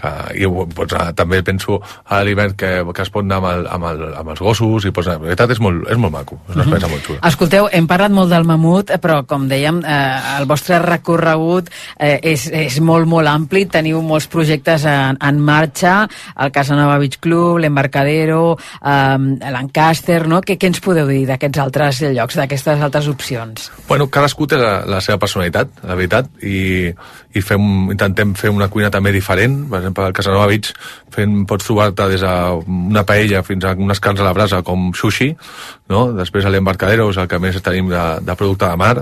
que i pots anar, també penso a l'hivern que, que es pot anar amb, el, amb, el, amb els gossos i pots anar, la veritat és molt, és molt maco, és una experiència molt xula. Escolteu, hem parlat molt del mamut, eh, però com dèiem, eh, el vostre recorregut eh, és, és molt, molt ampli, teniu molts projectes en, en marxa, el Casanova Beach Club, l'Embarcadero, eh, l'Ancaster, no? Què, què ens podeu dir d'aquests altres llocs, d'aquestes altres opcions? Bueno, cadascú té la, la seva personalitat, la veritat, i, i fem, intentem fer una cuina també diferent. Per exemple, al Casanova Beach fem, pots trobar-te des d'una paella fins a unes carns a la brasa com sushi, no? Després a l'Embarcadero és el que més tenim de, de producte de mar,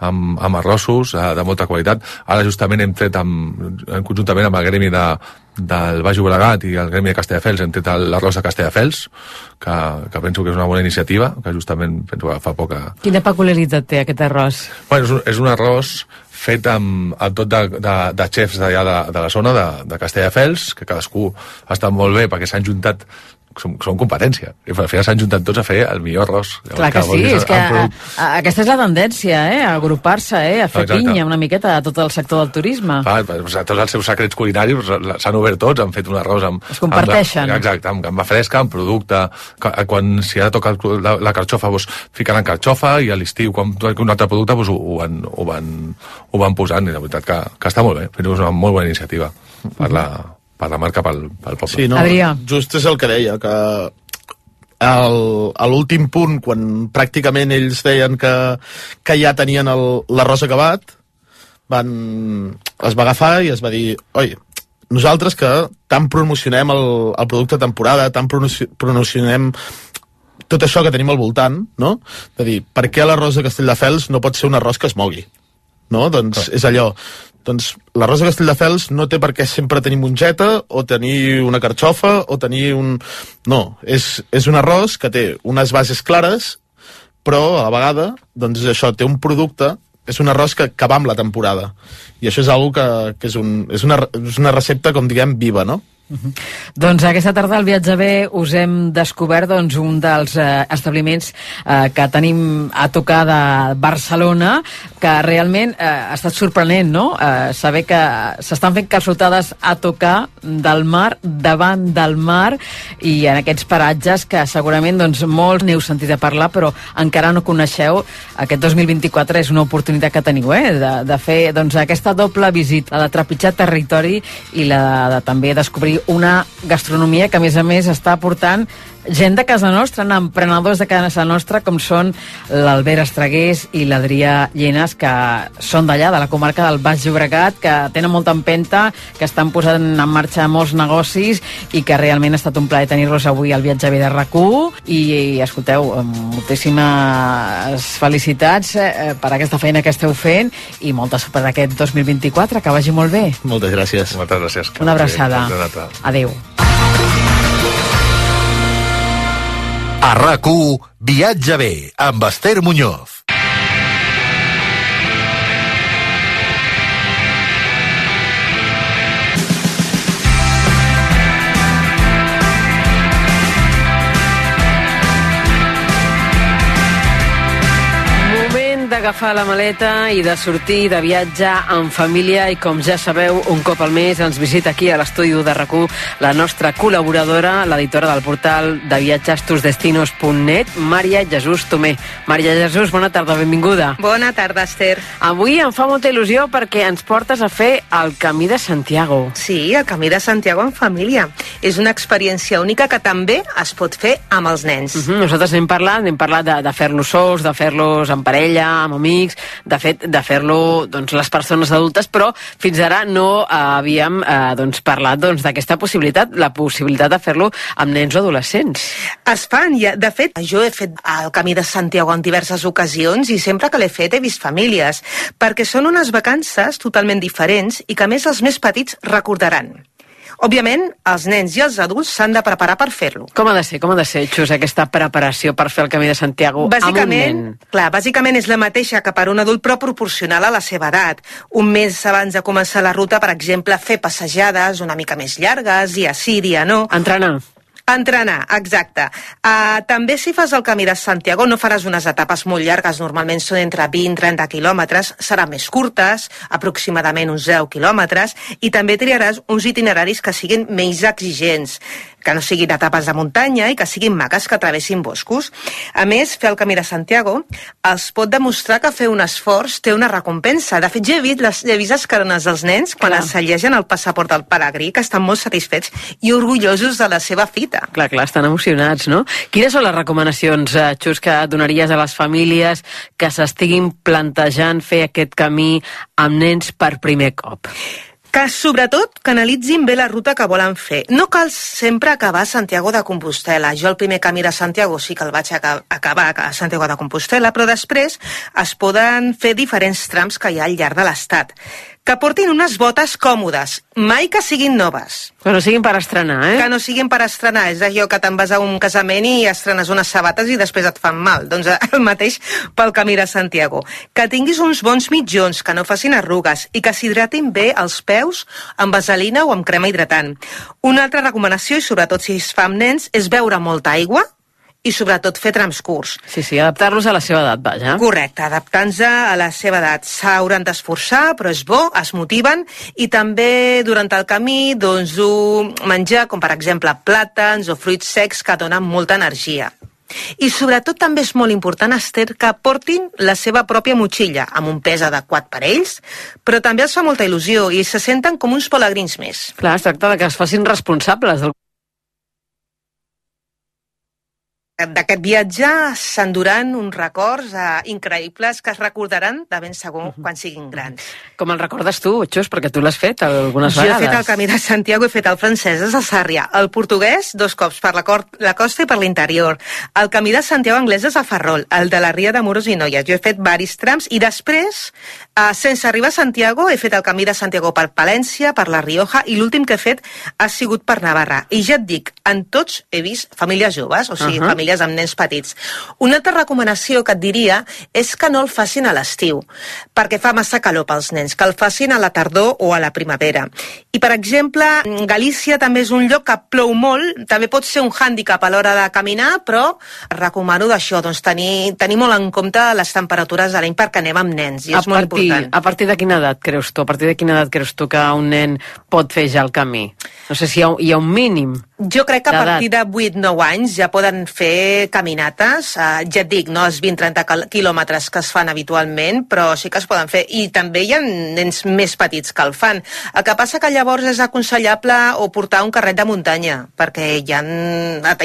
amb, amb arrossos eh, de molta qualitat. Ara justament hem tret amb, en conjuntament amb el gremi de, del Baix Llobregat i el gremi de Castelldefels hem tret l'arròs de Castelldefels que, que penso que és una bona iniciativa que justament penso que fa poc que, Quina peculiaritat té aquest arròs? Bueno, és un, és un arròs fet amb, amb tot de, de, de xefs d'allà de, de la zona, de, de Castelldefels, que cadascú ha estat molt bé perquè s'han juntat som, som competència. I al final s'han juntat tots a fer el millor arròs. Clar que vol sí, és que a, a, aquesta és la tendència, eh? a agrupar-se, eh? a fer Exacte. pinya una miqueta a tot el sector del turisme. Clar, doncs, tots els seus secrets culinaris s'han obert tots, han fet un arròs amb... Es comparteixen. Amb, exacte, amb gamba fresca, amb producte, que- quan si ara toca el- la, la carxofa, doncs, ficaran carxofa, i a l'estiu, quan toca un altre producte, doncs, ho, ho, van, ho, van, ho van posant, i la veritat que, que està molt bé, però és una molt bona iniciativa per la, per la marca, pel, pel poble. Sí, no, Adrià. just és el que deia, que el- a l'últim punt, quan pràcticament ells deien que, que ja tenien el- l'arròs acabat, van, es va agafar i es va dir, oi, nosaltres que tant promocionem el, el producte de temporada, tant promoci- promocionem tot això que tenim al voltant, no? De dir, per què l'arròs de Castelldefels no pot ser un arròs que es mogui? No? Doncs és allò. Doncs l'arròs de Castelldefels no té per què sempre tenir mongeta o tenir una carxofa o tenir un... No, és, és un arròs que té unes bases clares però a la vegada, doncs això, té un producte és un arròs que, que va amb la temporada i això és algo que, que és, un, és, una, és una recepta, com diguem, viva, no? Doncs aquesta tarda al Viatge B us hem descobert doncs, un dels eh, establiments eh, que tenim a tocar de Barcelona, que realment eh, ha estat sorprenent, no? Eh, saber que s'estan fent calçotades a tocar del mar, davant del mar, i en aquests paratges que segurament doncs, molts n'heu sentit a parlar, però encara no coneixeu. Aquest 2024 és una oportunitat que teniu, eh? De, de fer doncs, aquesta doble visita, la de trepitjar territori i la de, de també descobrir una gastronomia que, a més a més, està portant gent de casa nostra, emprenedors de casa nostra, com són l'Albert Estregués i l'Adrià Llenes, que són d'allà, de la comarca del Baix Llobregat, que tenen molta empenta, que estan posant en marxa molts negocis i que realment ha estat un plaer tenir-los avui al viatge de rac i, i escolteu, moltíssimes felicitats eh, per aquesta feina que esteu fent i molta sort per aquest 2024, que vagi molt bé. Moltes gràcies. Moltes gràcies. Una abraçada. Adéu. A RAC1, Viatge bé, amb Esther Muñoz. D'agafar la maleta i de sortir de viatge en família i com ja sabeu, un cop al mes ens visita aquí a l'estudi de rac la nostra col·laboradora, l'editora del portal de viatges tusdestinos.net, Maria Jesús Tomé. Maria Jesús, bona tarda, benvinguda. Bona tarda, Esther. Avui em fa molta il·lusió perquè ens portes a fer el Camí de Santiago. Sí, el Camí de Santiago en família. És una experiència única que també es pot fer amb els nens. Uh -huh. Nosaltres n'hem parlat, n'hem parlat de, de fer-los sols, de fer-los en parella, amb amics, de fet, de fer-lo doncs, les persones adultes, però fins ara no eh, havíem eh, doncs, parlat doncs, d'aquesta doncs, possibilitat, la possibilitat de fer-lo amb nens o adolescents. Es fan, ja. de fet, jo he fet el Camí de Santiago en diverses ocasions i sempre que l'he fet he vist famílies, perquè són unes vacances totalment diferents i que a més els més petits recordaran. Òbviament, els nens i els adults s'han de preparar per fer-lo. Com ha de ser, com ha de ser, Xus, aquesta preparació per fer el Camí de Santiago bàsicament, amb un nen? Clar, bàsicament és la mateixa que per un adult, però proporcional a la seva edat. Un mes abans de començar la ruta, per exemple, fer passejades una mica més llargues, dia sí, dia no. Entrenar. Entrenar, exacte. Uh, també si fas el camí de Santiago no faràs unes etapes molt llargues, normalment són entre 20 i 30 quilòmetres, seran més curtes, aproximadament uns 10 quilòmetres, i també triaràs uns itineraris que siguin menys exigents que no siguin etapes de muntanya i que siguin maques que travessin boscos. A més, fer el Camí de Santiago els pot demostrar que fer un esforç té una recompensa. De fet, ja he vist les, he vist les carones dels nens quan Clar. assallegen el passaport del peregrí, que estan molt satisfets i orgullosos de la seva fita. Clar, clar, estan emocionats, no? Quines són les recomanacions, eh, Xus, que donaries a les famílies que s'estiguin plantejant fer aquest camí amb nens per primer cop? Que sobretot canalitzin bé la ruta que volen fer. No cal sempre acabar a Santiago de Compostela. Jo el primer camí de Santiago sí que el vaig aca- acabar a Santiago de Compostela, però després es poden fer diferents trams que hi ha al llarg de l'estat. Que portin unes botes còmodes, mai que siguin noves. Que no siguin per estrenar, eh? Que no siguin per estrenar. És allò que te'n vas a un casament i estrenes unes sabates i després et fan mal. Doncs el mateix pel camí de Santiago. Que tinguis uns bons mitjons, que no facin arrugues i que s'hidratin bé els peus amb vaselina o amb crema hidratant. Una altra recomanació, i sobretot si es fa amb nens, és beure molta aigua i sobretot fer trams curts. Sí, sí, adaptar-los a la seva edat, vaja. Correcte, adaptant-se a la seva edat. S'hauran d'esforçar, però és bo, es motiven, i també durant el camí doncs, menjar, com per exemple plàtans o fruits secs que donen molta energia. I sobretot també és molt important, Esther, que portin la seva pròpia motxilla, amb un pes adequat per ells, però també els fa molta il·lusió i se senten com uns pelegrins més. Clar, es tracta de que es facin responsables del D'aquest viatge s'enduran uns records eh, increïbles que es recordaran de ben segur quan siguin grans. Com el recordes tu, Xus, perquè tu l'has fet algunes jo he vegades. fet el camí de Santiago, he fet el francès de Sàrria, el portuguès dos cops per la, cor la costa i per l'interior, el camí de Santiago anglès és a Ferrol, el de la Ria de Moros i Noies. Jo he fet varis trams i després, eh, sense arribar a Santiago, he fet el camí de Santiago per Palència, per la Rioja i l'últim que he fet ha sigut per Navarra. I ja et dic, en tots he vist famílies joves, o sigui, Ahà. famílies amb nens petits. Una altra recomanació que et diria és que no el facin a l'estiu, perquè fa massa calor pels nens, que el facin a la tardor o a la primavera. I, per exemple, Galícia també és un lloc que plou molt, també pot ser un hàndicap a l'hora de caminar, però recomano d'això, doncs tenir, tenir molt en compte les temperatures de l'any perquè anem amb nens, i és a molt partir, important. A partir de quina edat creus tu? A partir de quina edat creus tu que un nen pot fer ja el camí? No sé si hi ha, hi ha un mínim. Jo crec que a partir de 8-9 anys ja poden fer caminates, uh, ja et dic, no els 20-30 quil- quilòmetres que es fan habitualment, però sí que es poden fer. I també hi ha nens més petits que el fan. El que passa que llavors és aconsellable o portar un carret de muntanya, perquè hi ha,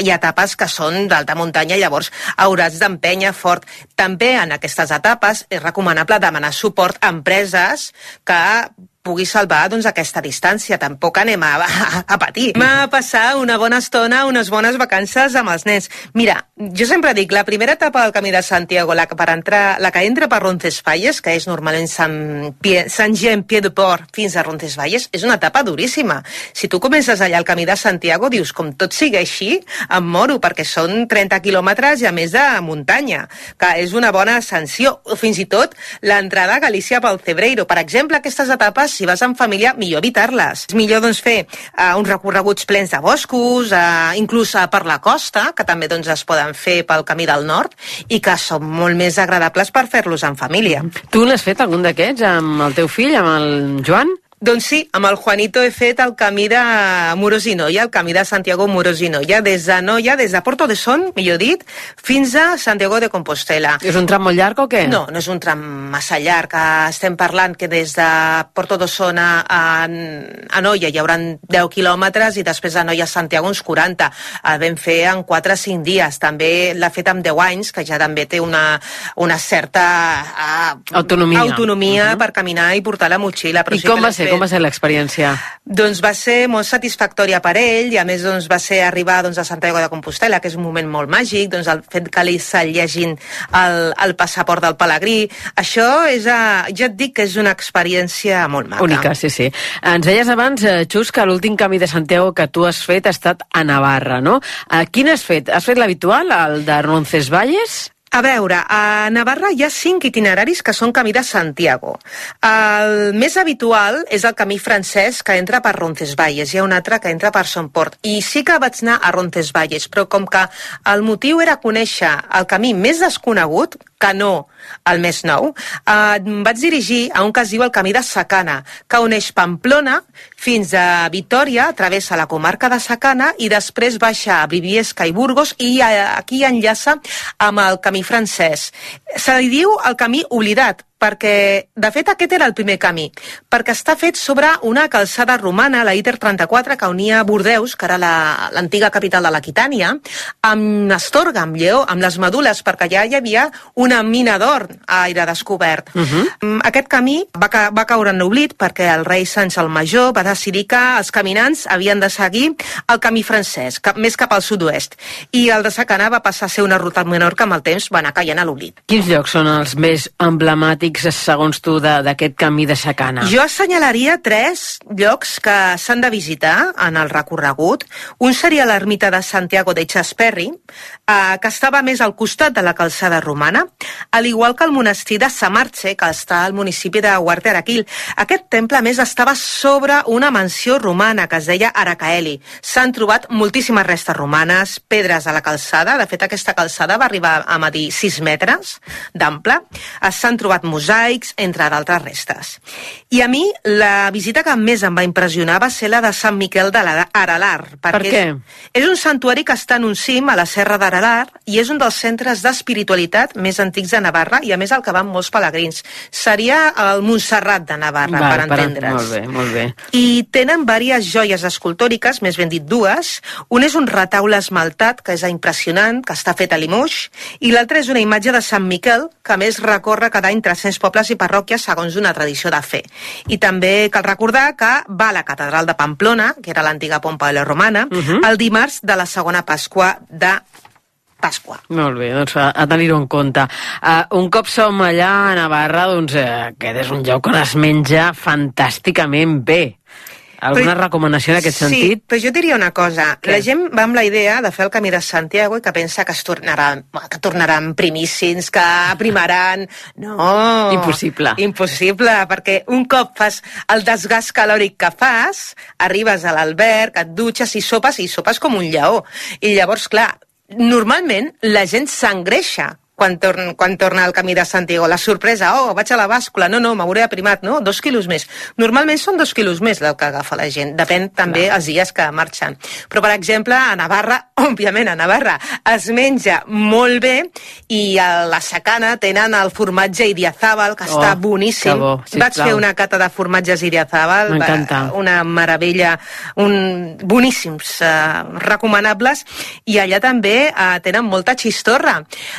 hi ha etapes que són d'alta muntanya, llavors hauràs d'empènyer fort. També en aquestes etapes és recomanable demanar suport a empreses que pugui salvar doncs, aquesta distància. Tampoc anem a, a, a patir. Anem a passar una bona estona, unes bones vacances amb els nens. Mira, jo sempre dic, la primera etapa del Camí de Santiago, la que, per entrar, la que entra per Roncesvalles, que és normalment Sant, Pie, Sant Jean Pied de Port fins a Roncesvalles, és una etapa duríssima. Si tu comences allà al Camí de Santiago, dius, com tot sigui així, em moro, perquè són 30 quilòmetres i a més de muntanya, que és una bona ascensió. O fins i tot l'entrada a Galícia pel Cebreiro. Per exemple, aquestes etapes si vas en família, millor evitar-les. És millor doncs, fer uh, uns recorreguts plens de boscos, uh, inclús uh, per la costa, que també doncs, es poden fer pel camí del nord, i que són molt més agradables per fer-los en família. Tu n'has fet algun d'aquests amb el teu fill, amb el Joan? Doncs sí, amb el Juanito he fet el camí de Muros i Noia, el camí de Santiago Muros i Noia, des de Noia, des de Porto de Son, millor dit, fins a Santiago de Compostela. És un tram molt llarg o què? No, no és un tram massa llarg. Eh, Estem parlant que des de Porto de Son a, a, a Noia hi haurà 10 quilòmetres i després de Noia a Santiago uns 40. El vam fer en 4 o 5 dies. També l'ha fet amb 10 anys, que ja també té una, una certa uh, Autonomia. autonomia uh -huh. per caminar i portar la motxilla. Però I sí com va l'he ser? Com va ser l'experiència? Doncs va ser molt satisfactòria per ell i a més doncs, va ser arribar doncs, a Santiago de Compostela, que és un moment molt màgic, doncs, el fet que li s'ha llegint el, el passaport del pelegrí. Això és, a, ja et dic que és una experiència molt maca. Única, sí, sí. Ens deies abans, eh, Xus, que l'últim camí de Santiago que tu has fet ha estat a Navarra, no? Eh, quin has fet? Has fet l'habitual, el de Roncesvalles? A veure, a Navarra hi ha cinc itineraris que són camí de Santiago. El més habitual és el camí francès que entra per Roncesvalles, hi ha un altre que entra per Somport. I sí que vaig anar a Roncesvalles, però com que el motiu era conèixer el camí més desconegut, no el més nou, eh, vaig dirigir a un es diu el Camí de Sacana, que uneix Pamplona fins a Vitoria, travessa la comarca de Sacana i després baixa a Briviesca i Burgos i aquí enllaça amb el camí francès. Se li diu el camí oblidat, perquè, de fet, aquest era el primer camí, perquè està fet sobre una calçada romana, la ITER 34, que unia Bordeus, que era la- l'antiga capital de l'Aquitània, amb Astorga, amb Lleó, amb les Medules, perquè allà hi havia una mina d'or a aire descobert. Uh -huh. Aquest camí va, ca va caure en l'oblit perquè el rei Sanç el Major va decidir que els caminants havien de seguir el camí francès, cap, més cap al sud-oest, i el de Sacana va passar a ser una ruta menor que amb el temps va anar caient a l'oblit. Quins llocs són els més emblemàtics, segons tu, d'aquest camí de Sacana? Jo assenyalaria tres llocs que s'han de visitar en el recorregut. Un seria l'ermita de Santiago de Chasperri, eh, que estava més al costat de la calçada romana, al igual que el monestir de Samarche, que està al municipi de Huarteraquil. Aquest temple, més, estava sobre una mansió romana que es deia Aracaeli. S'han trobat moltíssimes restes romanes, pedres a la calçada. De fet, aquesta calçada va arribar a medir 6 metres d'ample. Eh, S'han trobat mosaics, entre d'altres restes. I a mi, la visita que més em va impressionar va ser la de Sant Miquel de l'Aralar. Per què? És, és un santuari que està en un cim, a la Serra d'Aralar, i és un dels centres d'espiritualitat més antics de Navarra, i a més el que van molts pelegrins. Seria el Montserrat de Navarra, Val, per entendre's. Molt bé, molt bé. I tenen diverses joies escultòriques, més ben dit dues. Un és un retaule esmaltat, que és impressionant, que està fet a Limoux, i l'altre és una imatge de Sant Miquel, que a més recorre cada any 300 pobles i parròquies segons una tradició de fe. I també cal recordar que va a la catedral de Pamplona, que era l'antiga Pompa de la Romana, uh -huh. el dimarts de la segona Pasqua de Pasqua. Molt bé, doncs a, a tenir-ho en compte. Uh, un cop som allà a Navarra, doncs uh, aquest és un lloc on es menja fantàsticament bé. Alguna Però- recomanació en aquest sí, sentit? però jo diria una cosa. Què? La gent va amb la idea de fer el camí de Santiago i que pensa que es tornaran, que tornaran primíssims, que primaran... No! Impossible. Impossible, perquè un cop fas el desgast calòric que fas, arribes a l'alberg, et dutxes i sopes, i sopes com un lleó. I llavors, clar, normalment la gent s'engreixa quan, torn, quan torna al camí de Santiago. La sorpresa, oh, vaig a la bàscula, no, no, m'hauré aprimat, no? Dos quilos més. Normalment són dos quilos més el que agafa la gent. Depèn també Clar. els dies que marxen. Però, per exemple, a Navarra, òbviament, a Navarra es menja molt bé i a la Sacana tenen el formatge Idiazábal, que Oh, està boníssim. que bo, Vaig fer una cata de formatges va- una meravella, un, boníssims, eh, recomanables, i allà també eh, tenen molta xistorra.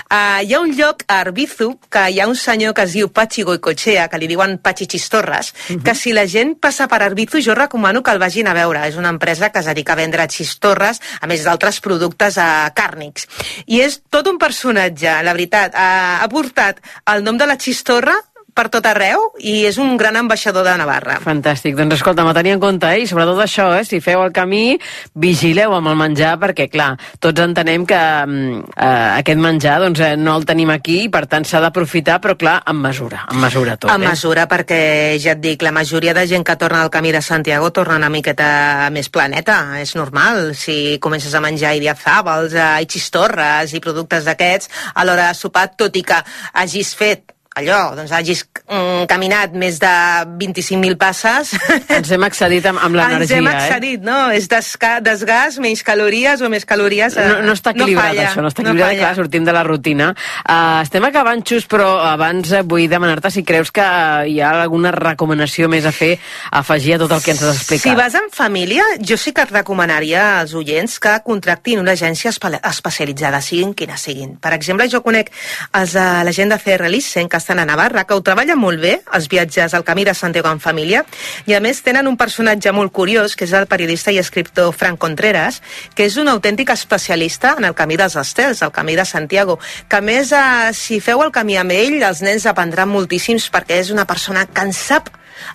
Eh, hi ha un lloc a Arbizu que hi ha un senyor que es diu Pachi Goicochea, que li diuen Pachi Xistorres, que si la gent passa per Arbizu jo recomano que el vagin a veure. És una empresa que es dedica a vendre xistorres, a més d'altres productes eh, càrnics. I és tot un personatge, la veritat. Eh, ha portat el nom de la xistorra per tot arreu i és un gran ambaixador de Navarra. Fantàstic. Doncs escolta, a tenir en compte, eh? i sobretot això, eh? si feu el camí, vigileu amb el menjar, perquè, clar, tots entenem que mm, eh, aquest menjar doncs, eh, no el tenim aquí i, per tant, s'ha d'aprofitar, però, clar, amb mesura, amb mesura tot. a eh? mesura, perquè ja et dic, la majoria de gent que torna al camí de Santiago torna una miqueta més planeta, és normal. Si comences a menjar idiazàbals, eh, i xistorres i productes d'aquests, a l'hora de sopar, tot i que hagis fet allò, doncs hagis mm, caminat més de 25.000 passes... Ens hem excedit amb, amb l'energia, Ens hem eh? excedit, no? És desca desgast, menys calories o més calories... eh, No, no està equilibrat, falla, això, no està equilibrat, no clar, sortim de la rutina. Uh, estem acabant, Xus, però abans eh, vull demanar-te si creus que hi ha alguna recomanació més a fer, a afegir a tot el que ens has explicat. Si vas en família, jo sí que et recomanaria als oients que contractin una agència espe- especialitzada, siguin quines siguin. Per exemple, jo conec els de la gent de CR Lissen, que estan a Navarra, que ho treballen molt bé, els viatges al Camí de Santiago en família, i a més tenen un personatge molt curiós, que és el periodista i escriptor Frank Contreras, que és un autèntic especialista en el Camí dels Estels, el Camí de Santiago, que a més, eh, si feu el camí amb ell, els nens aprendran moltíssims perquè és una persona que en sap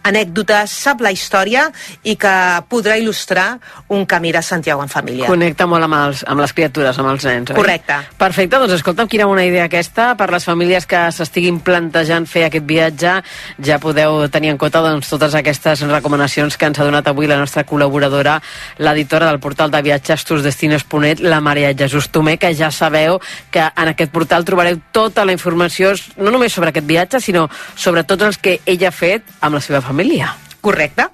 anècdotes, sap la història i que podrà il·lustrar un camí de Santiago en família. Connecta molt amb, els, amb les criatures, amb els nens, oi? Correcte. Perfecte, doncs escolta'm, quina bona idea aquesta. Per les famílies que s'estiguin plantejant fer aquest viatge, ja podeu tenir en compte doncs, totes aquestes recomanacions que ens ha donat avui la nostra col·laboradora, l'editora del portal de viatges tusdestinos.net, la Maria Jesús Tomé, que ja sabeu que en aquest portal trobareu tota la informació, no només sobre aquest viatge, sinó sobre tots els que ella ha fet amb la seva família. Correcte.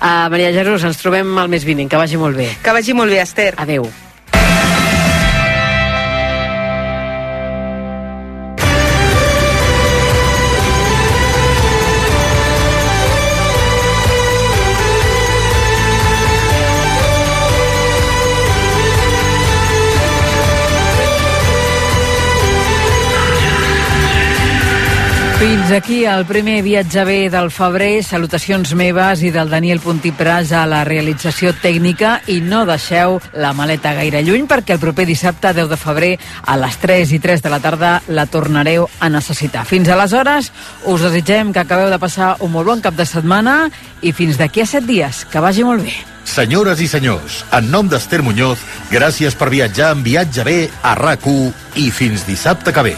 Uh, Maria Jesús, ens trobem el mes vinent, que vagi molt bé. Que vagi molt bé, Esther. Adeu. Fins aquí el primer viatge bé del febrer. Salutacions meves i del Daniel Puntipras a la realització tècnica i no deixeu la maleta gaire lluny perquè el proper dissabte 10 de febrer a les 3 i 3 de la tarda la tornareu a necessitar. Fins aleshores us desitgem que acabeu de passar un molt bon cap de setmana i fins d'aquí a 7 dies. Que vagi molt bé. Senyores i senyors, en nom d'Ester Muñoz, gràcies per viatjar en viatge bé a rac i fins dissabte que ve.